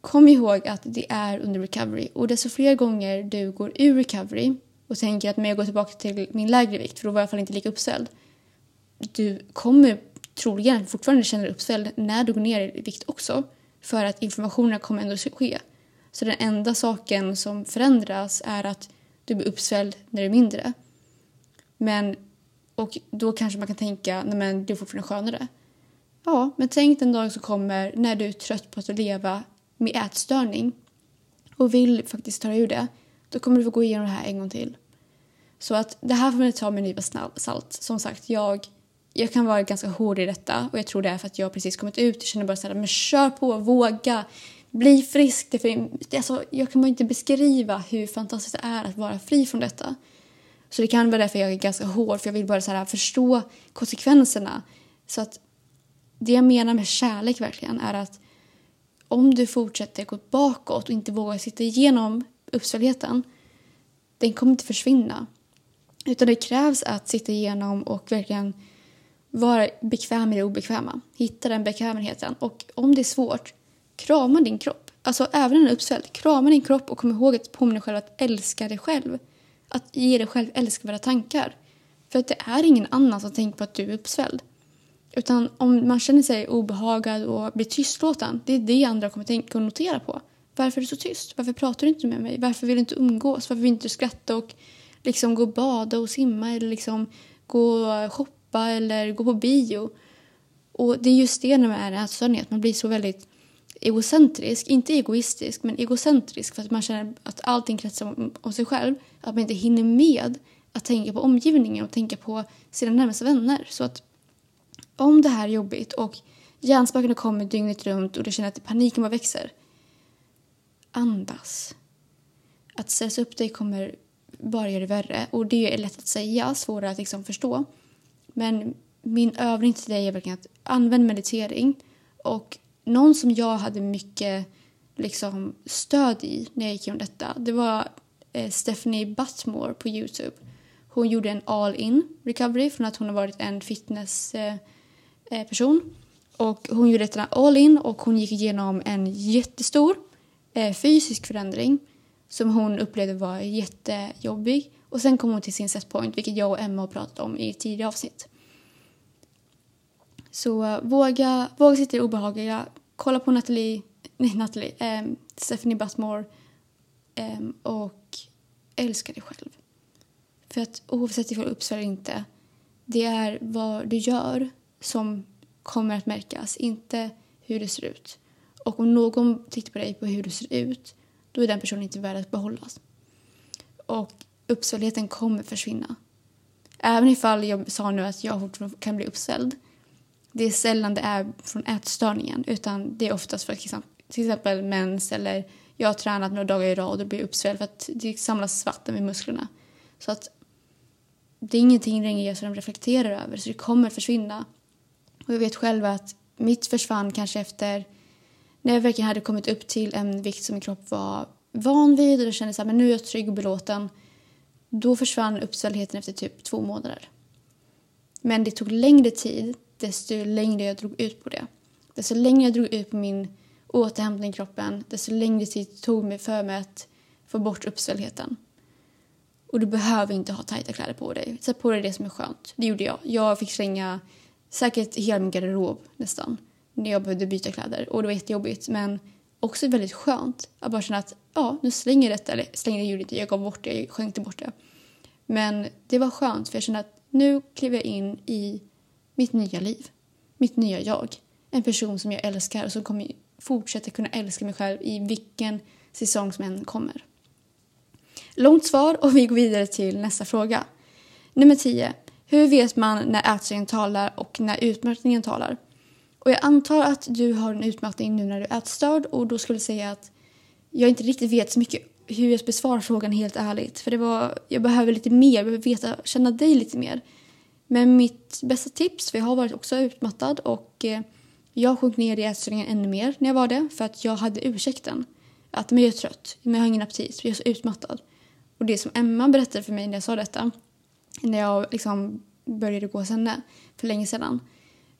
Kom ihåg att det är under recovery och desto fler gånger du går ur recovery och tänker att men jag går tillbaka till min lägre vikt för då var jag i alla fall inte lika uppsvälld. Du kommer troligen fortfarande känna dig uppsvälld när du går ner i vikt också för att informationen kommer ändå ske. Så den enda saken som förändras är att du blir uppsvälld när du är mindre. Men, och då kanske man kan tänka, nej men det är fortfarande skönare. Ja, men tänk den dag som kommer när du är trött på att leva med ätstörning och vill faktiskt ta dig ur det. Då kommer du få gå igenom det här en gång till. Så att det här får man ta med en nypa salt. Som sagt, jag, jag kan vara ganska hård i detta och jag tror det är för att jag precis kommit ut Jag känner bara så här, men kör på, våga, bli frisk. Det för, alltså, jag kan bara inte beskriva hur fantastiskt det är att vara fri från detta. Så det kan vara därför jag är ganska hård, för jag vill bara så här, förstå konsekvenserna. Så att det jag menar med kärlek verkligen är att om du fortsätter gå bakåt och inte vågar sitta igenom uppsvälligheten, den kommer inte försvinna. Utan det krävs att sitta igenom och verkligen vara bekväm i det obekväma. Hitta den bekvämligheten. Och om det är svårt, krama din kropp. Alltså även när den är uppsvälld, krama din kropp och kom ihåg att påminna dig själv att älska dig själv. Att ge dig själv älskvärda tankar. För att det är ingen annan som tänker på att du är uppsvälld. Utan om man känner sig obehagad och blir tystlåten, det är det andra kommer tänka och notera på. Varför är du så tyst? Varför pratar du inte med mig? Varför vill du inte umgås? Varför vill du inte skratta och liksom gå och bada och simma eller liksom gå och shoppa eller gå på bio? Och det är just det när man är ätstörning, att man blir så väldigt egocentrisk, inte egoistisk, men egocentrisk för att man känner att allting kretsar om, om sig själv. Att man inte hinner med att tänka på omgivningen och tänka på sina närmaste vänner. Så att om det här är jobbigt och hjärnspökena kommer dygnet runt och du känner att paniken bara växer. Andas. Att stressa upp dig kommer bara göra det värre. Och det är lätt att säga, svårare att liksom förstå. Men min övning till dig är verkligen att använda meditering. Och någon som jag hade mycket liksom, stöd i när jag gick igenom detta, det var eh, Stephanie Butmore på Youtube. Hon gjorde en all-in recovery från att hon har varit en fitnessperson. eh, eh Och hon gjorde detta all in och hon gick igenom en jättestor eh, fysisk förändring som hon upplevde var jättejobbig. Och sen kom hon till sin setpoint, vilket jag och Emma har pratat om i tidigare avsnitt. Så eh, våga, våga sitta i det obehagliga. Kolla på Natalie, nej Natalie, um, Stephanie Butmore um, ehm, och älska dig själv. För att oavsett ifall du uppsvär eller inte, det är vad du gör som kommer att märkas, inte hur det ser ut. Och om någon tittar på dig på hur du ser ut, då är den personen inte värd att behållas. Och Uppsvälligheten kommer försvinna. Även ifall jag sa nu att jag fortfarande kan bli uppsvälld, det är sällan det är från ätstörningen utan det är oftast för till exempel mens eller jag har tränat några dagar i rad och blir uppsvälld för att det samlas vatten vid musklerna. Så att det är ingenting längre som de reflekterar över så det kommer försvinna och jag vet själv att mitt försvann kanske efter när jag verkligen hade kommit upp till en vikt som min kropp var van vid och då kände jag att nu är jag trygg och belåten. Då försvann uppsvälligheten efter typ två månader. Men det tog längre tid desto längre jag drog ut på det. Desto längre jag drog ut på min återhämtning i kroppen desto längre tid tog mig för mig att få bort uppsvälligheten. Och du behöver inte ha tajta kläder på dig. Sätt på dig det som är skönt. Det gjorde jag. Jag fick slänga säkert hela min garderob nästan när jag behövde byta kläder och det var jättejobbigt men också väldigt skönt att bara känna att ja, nu slänger jag detta, eller slänger jag inte, jag gav bort det, jag skänkte bort det. Men det var skönt för jag kände att nu kliver jag in i mitt nya liv, mitt nya jag. En person som jag älskar och som kommer fortsätta kunna älska mig själv i vilken säsong som än kommer. Långt svar och vi går vidare till nästa fråga. Nummer 10. Hur vet man när ätstörningen talar och när utmattningen talar? Och jag antar att du har en utmattning nu när du är ätstörd och då skulle jag säga att jag inte riktigt vet så mycket hur jag besvarar frågan helt ärligt. För det var, jag behöver lite mer, jag behöver veta, känna dig lite mer. Men mitt bästa tips, för jag har varit också utmattad och eh, jag sjönk ner i ätstörningen ännu mer när jag var det för att jag hade ursäkten. Att men jag är trött, men jag har ingen aptit, jag är så utmattad. Och det som Emma berättade för mig när jag sa detta, när jag liksom började gå hos henne för länge sedan.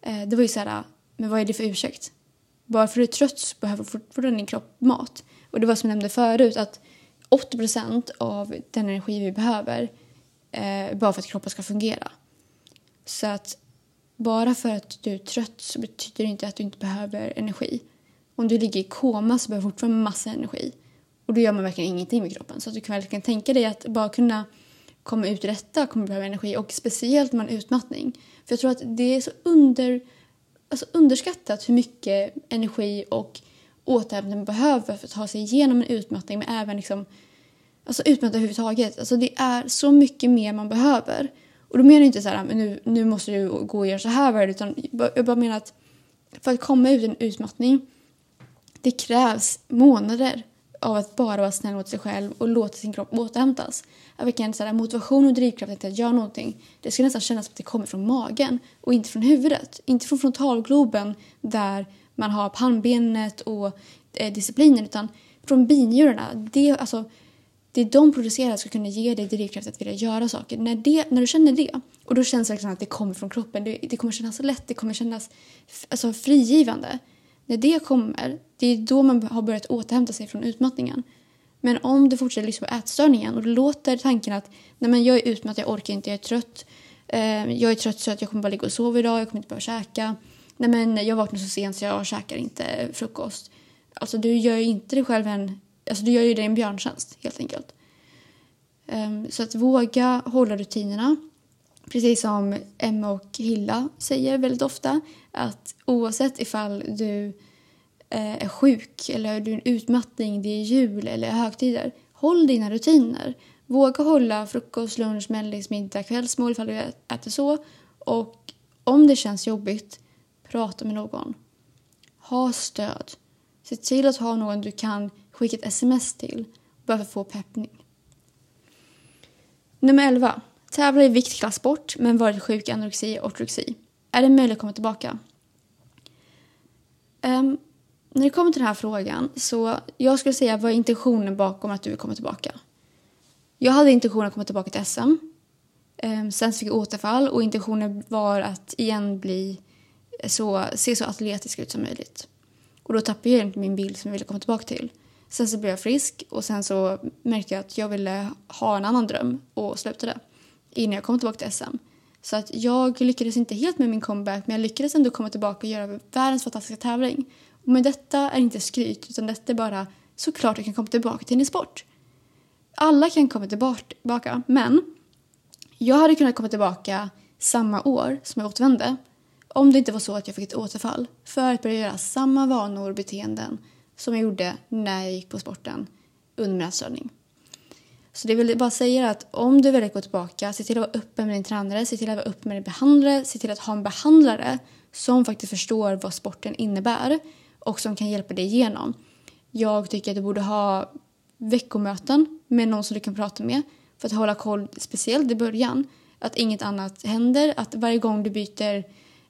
Eh, det var ju så här, men vad är det för ursäkt? Bara för att du är trött så behöver fortfarande din kropp mat. Och det var som jag nämnde förut att 80% av den energi vi behöver eh, bara för att kroppen ska fungera. Så att bara för att du är trött så betyder det inte att du inte behöver energi. Om du ligger i koma så behöver du fortfarande massa energi. Och då gör man verkligen ingenting med kroppen. Så att du kan verkligen tänka dig att bara kunna komma ut ur detta kommer behöva energi. Och speciellt med en utmattning. För jag tror att det är så under, alltså underskattat hur mycket energi och återhämtning man behöver för att ta sig igenom en utmattning. Men även liksom, alltså utmattning överhuvudtaget. Alltså det är så mycket mer man behöver. Och då menar jag inte så här, ah, nu, nu måste du gå och göra så här utan jag bara menar att för att komma ut ur en utmattning det krävs månader av att bara vara snäll mot sig själv och låta sin kropp återhämtas. Att så här, motivation och drivkraft till att göra någonting, det ska nästan kännas som att det kommer från magen och inte från huvudet. Inte från frontalgloben där man har pannbenet och eh, disciplinen utan från binjurarna. Det, alltså, det de producerar ska kunna ge dig drivkraft att vilja göra saker. När, det, när du känner det, och då känns det liksom att det kommer från kroppen, det, det kommer kännas lätt, det kommer kännas alltså, frigivande. När det kommer, det är då man har börjat återhämta sig från utmattningen. Men om du fortsätter lyssna på ätstörningen och du låter tanken att Nej, men jag är utmattad, jag orkar inte, jag är trött. Eh, jag är trött så att jag kommer bara ligga och sova idag, jag kommer inte behöva käka. Nej, men jag vaknar så sent så jag käkar inte frukost. Alltså du gör ju inte dig själv en... Alltså du gör ju dig en björntjänst helt enkelt. Ehm, så att våga hålla rutinerna. Precis som Emma och Hilla säger väldigt ofta att oavsett ifall du eh, är sjuk eller du är en utmattning, det är jul eller högtider, håll dina rutiner. Våga hålla frukost, lunch, mellis, middag, kvällsmål ifall du äter så. Och om det känns jobbigt, prata med någon. Ha stöd. Se till att ha någon du kan skicka ett sms till bara för att få peppning. Nummer 11. Tävla i viktklasssport men varit sjuk i anorexi och ortorexi. Är det möjligt att komma tillbaka? Um, när det kommer till den här frågan så jag skulle säga vad är intentionen bakom att du vill komma tillbaka? Jag hade intentionen att komma tillbaka till SM. Um, ehm, sen fick jag återfall och intentionen var att igen bli så, se så atletisk ut som möjligt. Och då tappade jag min bild som jag ville komma tillbaka till. Sen så blev jag frisk och sen så märkte jag att jag ville ha en annan dröm och slutade innan jag kom tillbaka till SM. Så att jag lyckades inte helt med min comeback men jag lyckades ändå komma tillbaka och göra världens fantastiska tävling. Och med detta är inte skryt utan detta är bara såklart jag kan komma tillbaka till en sport. Alla kan komma tillbaka men jag hade kunnat komma tillbaka samma år som jag återvände om det inte var så att jag fick ett återfall för att börja göra samma vanor och beteenden som jag gjorde när jag gick på sporten under min ätstörning. Så det vill bara säga att om du väljer att gå tillbaka, se till att vara öppen med din tränare, se till att vara öppen med din behandlare, se till att ha en behandlare som faktiskt förstår vad sporten innebär och som kan hjälpa dig igenom. Jag tycker att du borde ha veckomöten med någon som du kan prata med för att hålla koll, speciellt i början, att inget annat händer, att varje gång du byter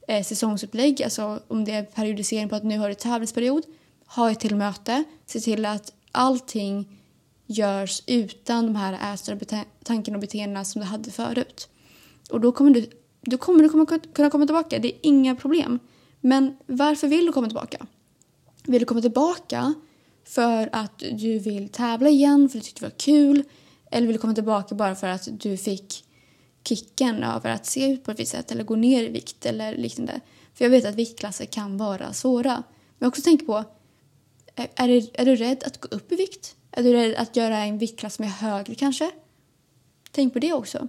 eh, säsongsupplägg, alltså om det är periodisering på att nu har du tävlingsperiod, ha ett till möte, se till att allting görs utan de här ätstörda tankarna och beteendena som du hade förut. Och då kommer du, då kommer du kunna komma tillbaka, det är inga problem. Men varför vill du komma tillbaka? Vill du komma tillbaka för att du vill tävla igen, för att du tyckte det var kul? Eller vill du komma tillbaka bara för att du fick kicken över att se ut på ett visst sätt eller gå ner i vikt eller liknande? För jag vet att viktklasser kan vara svåra. Men jag också tänker på, är, är, är du rädd att gå upp i vikt? Är du rädd att göra en viktklass som är högre kanske? Tänk på det också.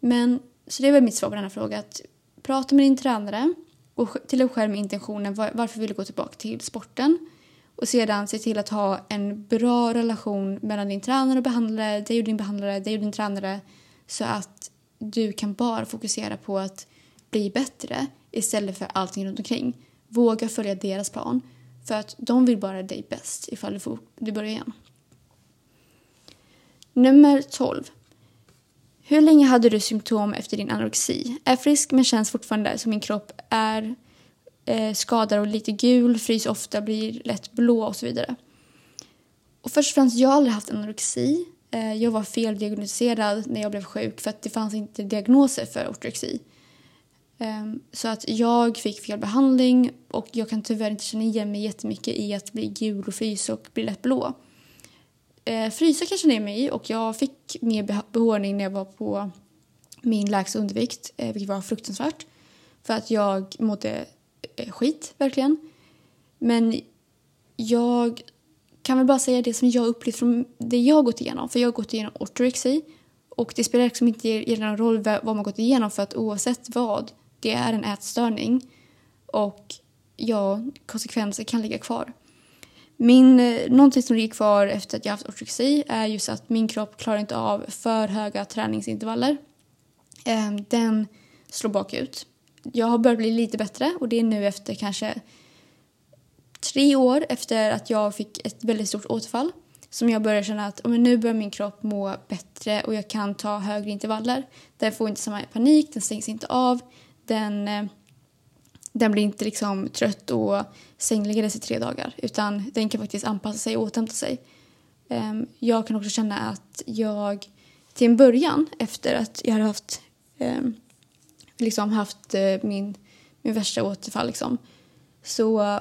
Men, så det är väl mitt svar på denna fråga. Att prata med din tränare och till dig själv med intentionen varför vill du gå tillbaka till sporten? Och sedan se till att ha en bra relation mellan din tränare och behandlare, dig och din behandlare, dig och din tränare så att du kan bara fokusera på att bli bättre istället för allting runt omkring. Våga följa deras plan för att de vill bara dig bäst ifall du, får, du börjar igen. Nummer 12. Hur länge hade du symptom efter din anorexi? Är frisk men känns fortfarande som min kropp är eh, skadad och lite gul, fryser ofta, blir lätt blå och så vidare. Och först och främst, jag har aldrig haft anorexi. Eh, jag var feldiagnostiserad när jag blev sjuk för att det fanns inte diagnoser för ortorexi. Ehm, så att jag fick fel behandling och jag kan tyvärr inte känna igen mig jättemycket i att bli gul och frysa och bli lätt blå. Ehm, frysa kan jag känna igen mig i och jag fick mer behåring när jag var på min lägsta undervikt, eh, vilket var fruktansvärt. För att jag mådde eh, skit, verkligen. Men jag kan väl bara säga det som jag upplevt från det jag har gått igenom. För jag har gått igenom ortorexi och det spelar liksom inte någon roll vad man gått igenom för att oavsett vad det är en ätstörning och ja, konsekvenser kan ligga kvar. Min, eh, någonting som ligger kvar efter att jag haft ortorexi är just att min kropp klarar inte av för höga träningsintervaller. Ehm, den slår bakut. Jag har börjat bli lite bättre och det är nu efter kanske tre år efter att jag fick ett väldigt stort återfall som jag börjar känna att men nu börjar min kropp må bättre och jag kan ta högre intervaller. Den får inte samma panik, den stängs inte av den, eh, den blir inte liksom trött och sängliggandes i tre dagar utan den kan faktiskt anpassa sig och återhämta sig. Ehm, jag kan också känna att jag till en början efter att jag hade haft, ehm, liksom haft eh, min, min värsta återfall liksom, så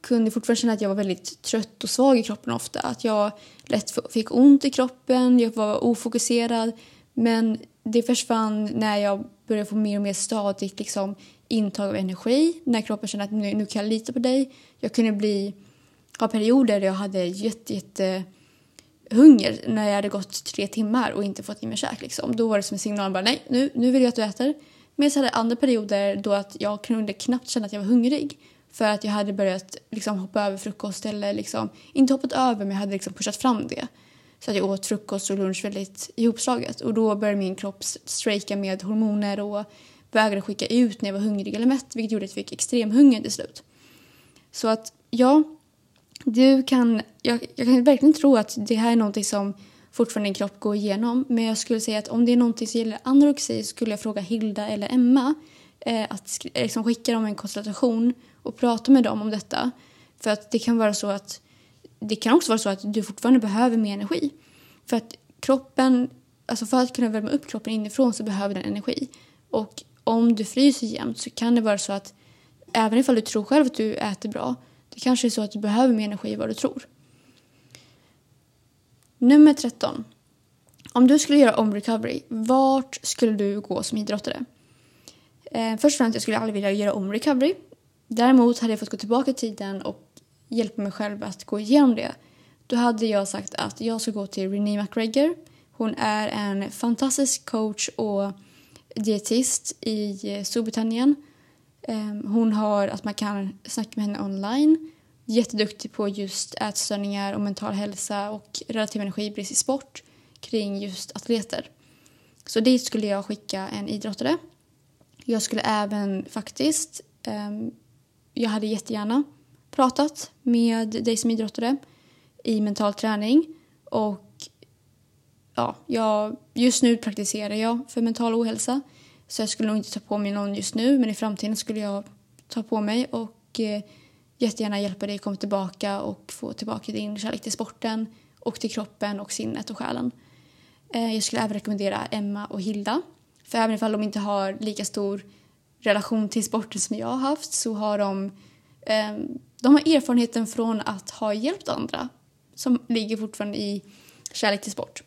kunde jag fortfarande känna att jag var väldigt trött och svag i kroppen ofta. Att jag lätt fick ont i kroppen, jag var ofokuserad. Men det försvann när jag börjar få mer och mer stadigt liksom, intag av energi. När kroppen känner att nu, nu kan jag lita på dig. Jag kunde bli, ha perioder där jag hade jätte, jätte hunger när jag hade gått tre timmar och inte fått i mig käk. Liksom. Då var det som en signal bara nej, nu, nu vill jag att du äter. Men jag hade andra perioder då att jag kunde knappt känna att jag var hungrig. För att jag hade börjat liksom, hoppa över frukost eller liksom, inte hoppat över men jag hade liksom pushat fram det. Så att jag åt frukost och lunch väldigt ihopslaget. Och då började min kropp strejka med hormoner och vägrade skicka ut när jag var hungrig eller mätt vilket gjorde att jag fick extrem hunger till slut. Så att ja, du kan, jag, jag kan verkligen tro att det här är någonting som fortfarande din kropp går igenom. Men jag skulle säga att om det är någonting som gäller anorexi så skulle jag fråga Hilda eller Emma eh, att liksom skicka dem en konsultation och prata med dem om detta. För att det kan vara så att det kan också vara så att du fortfarande behöver mer energi. För att kroppen, alltså för att kunna värma upp kroppen inifrån så behöver den energi. Och om du fryser jämt så kan det vara så att även ifall du tror själv att du äter bra, det kanske är så att du behöver mer energi än vad du tror. Nummer 13. Om du skulle göra om recovery, vart skulle du gå som idrottare? Eh, först och främst, jag skulle aldrig vilja göra om recovery. Däremot hade jag fått gå tillbaka i tiden och hjälpa mig själv att gå igenom det. Då hade jag sagt att jag ska gå till Renee McGregor. Hon är en fantastisk coach och dietist i eh, Storbritannien. Ehm, hon har att man kan snacka med henne online. Jätteduktig på just ätstörningar och mental hälsa och relativ energibrist i sport kring just atleter. Så dit skulle jag skicka en idrottare. Jag skulle även faktiskt, ehm, jag hade jättegärna pratat med dig som idrottare i mental träning. Och ja, jag, just nu praktiserar jag för mental ohälsa. Så jag skulle nog inte ta på mig någon just nu men i framtiden skulle jag ta på mig och eh, jättegärna hjälpa dig komma tillbaka och få tillbaka din kärlek till sporten och till kroppen och sinnet och själen. Eh, jag skulle även rekommendera Emma och Hilda. För även ifall de inte har lika stor relation till sporten som jag har haft så har de eh, de har erfarenheten från att ha hjälpt andra som ligger fortfarande i kärlek till sport.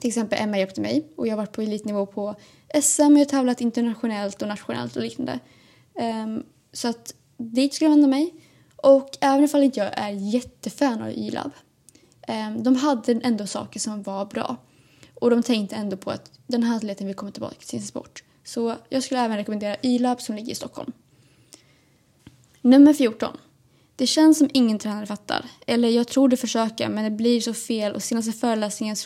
Till exempel Emma hjälpte mig och jag har varit på elitnivå på SM och jag har tävlat internationellt och nationellt och liknande. Um, så att dit skulle jag vända mig. Och även ifall inte jag är jättefan av YLAB. Um, ehm, de hade ändå saker som var bra. Och de tänkte ändå på att den här atleten vill komma tillbaka till sin sport. Så jag skulle även rekommendera YLAB som ligger i Stockholm. Nummer 14. Det känns som ingen tränare fattar. Eller jag tror det försöker men det blir så fel och senaste föreläsningen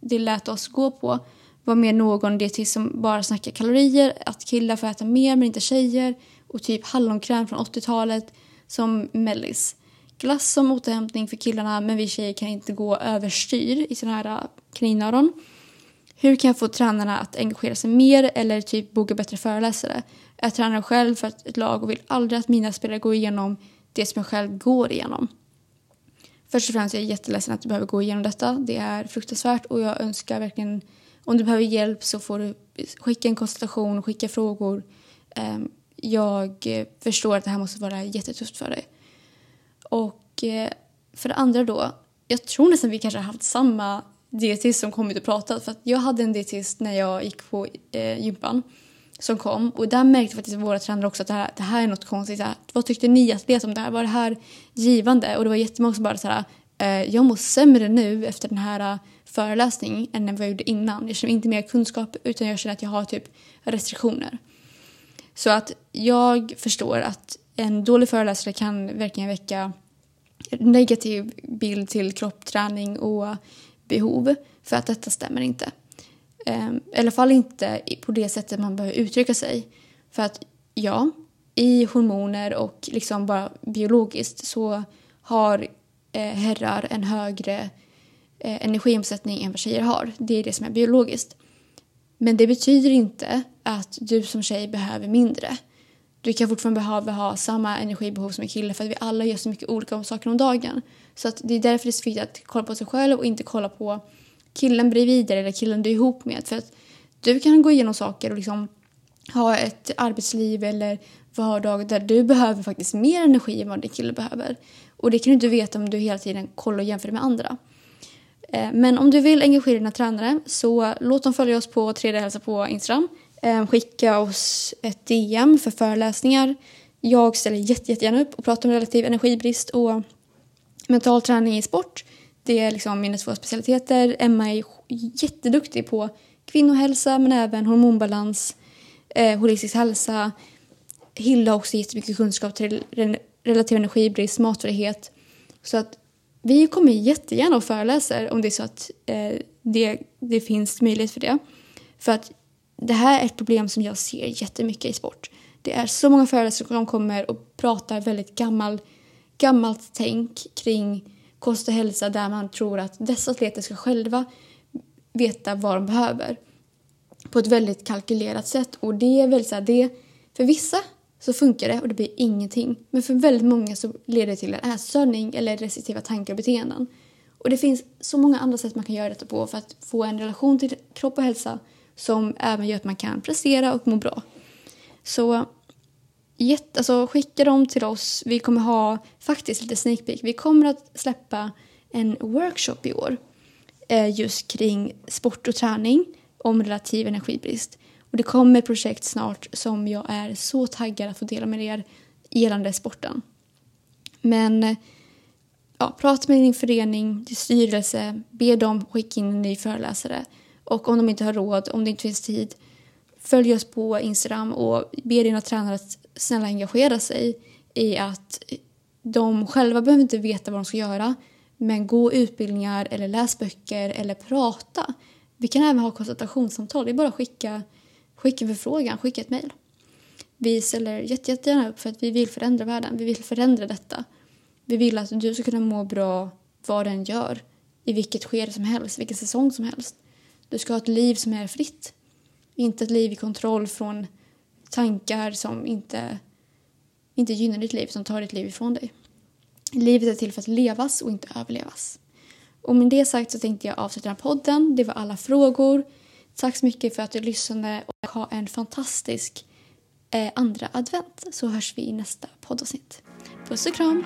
det lät oss gå på var mer någon dietist som bara snackar kalorier, att killar får äta mer men inte tjejer och typ hallonkräm från 80-talet som mellis. Glass som återhämtning för killarna men vi tjejer kan inte gå överstyr i såna här äh, kaninöron. hur kan jag få tränarna att engagera sig mer eller typ boka bättre föreläsare? Jag tränar själv för ett lag och vill aldrig att mina spelare går igenom det som jag själv går igenom. Först och främst är jag jätteledsen att du behöver gå igenom detta. Det är fruktansvärt och jag önskar verkligen om du behöver hjälp så får du skicka en konsultation, skicka frågor. Ehm, jag eh, förstår att det här måste vara jättetufft för dig. Och eh, för det andra då, jag tror nästan vi kanske har haft samma dietist som kommit och pratat. För jag hade en dietist när jag gick på eh, gympan som kom och där märkte faktiskt våra tränare också att det här, det här är något konstigt. Här, vad tyckte ni atlet om det här? Var det här givande? Och det var jättemånga som bara så här, eh, jag mår sämre nu efter den här eh, föreläsningen än vad jag gjorde innan. Jag känner inte mer kunskap utan jag känner att jag har typ restriktioner. Så att jag förstår att en dålig föreläsare kan verkligen väcka negativ bild till kropp, träning och behov för att detta stämmer inte. Ehm, I alla fall inte på det sättet man behöver uttrycka sig. För att ja, i hormoner och liksom bara biologiskt så har eh, herrar en högre eh, energiomsättning än vad tjejer har. Det är det som är biologiskt. Men det betyder inte att du som tjej behöver mindre. Du kan fortfarande behöva ha samma energibehov som en kille för att vi alla gör så mycket olika saker om dagen. Så att det är därför det är så viktigt att kolla på sig själv och inte kolla på killen bredvid dig eller killen du är ihop med. För att du kan gå igenom saker och liksom ha ett arbetsliv eller vardag där du behöver faktiskt mer energi än vad din kille behöver. Och det kan du inte veta om du hela tiden kollar och jämför med andra. Eh, men om du vill engagera dina tränare så låt dem följa oss på 3D Hälsa på Instagram. Eh, skicka oss ett DM för föreläsningar. Jag ställer jätte, jättegärna upp och pratar om relativ energibrist och mental träning i sport. Det är liksom mina två specialiteter. Emma är jätteduktig på kvinnohälsa men även hormonbalans, eh, holistisk hälsa. Hilda har också jättemycket kunskap till relativ energibrist, matfrihet. Så att vi kommer jättegärna och föreläser om det är så att eh, det, det finns möjlighet för det. För att det här är ett problem som jag ser jättemycket i sport. Det är så många föreläsare som kommer och pratar väldigt gammal, gammalt tänk kring kost och hälsa där man tror att dessa atleter ska själva veta vad de behöver på ett väldigt kalkylerat sätt. Och det är väl så här, det, för vissa så funkar det och det blir ingenting. Men för väldigt många så leder det till en ätstörning eller restriktiva tankar och beteenden. Och det finns så många andra sätt man kan göra detta på för att få en relation till kropp och hälsa som även gör att man kan prestera och må bra. Så jätte, alltså, skicka dem till oss. Vi kommer ha faktiskt lite sneak peek. Vi kommer att släppa en workshop i år eh, just kring sport och träning om relativ energibrist. Och det kommer projekt snart som jag är så taggad att få dela med er gällande sporten. Men eh, ja, prata med din förening, din styrelse, be dem skicka in en ny föreläsare. Och om de inte har råd, om det inte finns tid, följ oss på Instagram och be dina tränare att snälla engagera sig i att de själva behöver inte veta vad de ska göra men gå utbildningar eller läs böcker eller prata. Vi kan även ha konsultationssamtal. Det är bara att skicka, skicka en förfrågan, skicka ett mejl. Vi ställer jättegärna upp för att vi vill förändra världen. Vi vill förändra detta. Vi vill att du ska kunna må bra vad den gör. I vilket skede som helst, vilken säsong som helst. Du ska ha ett liv som är fritt. Inte ett liv i kontroll från tankar som inte, inte gynnar ditt liv, som tar ditt liv ifrån dig. Livet är till för att levas och inte överlevas. Och med det sagt så tänkte jag avsluta den här podden. Det var alla frågor. Tack så mycket för att du lyssnade och ha en fantastisk eh, andra advent så hörs vi i nästa poddavsnitt. Puss och kram!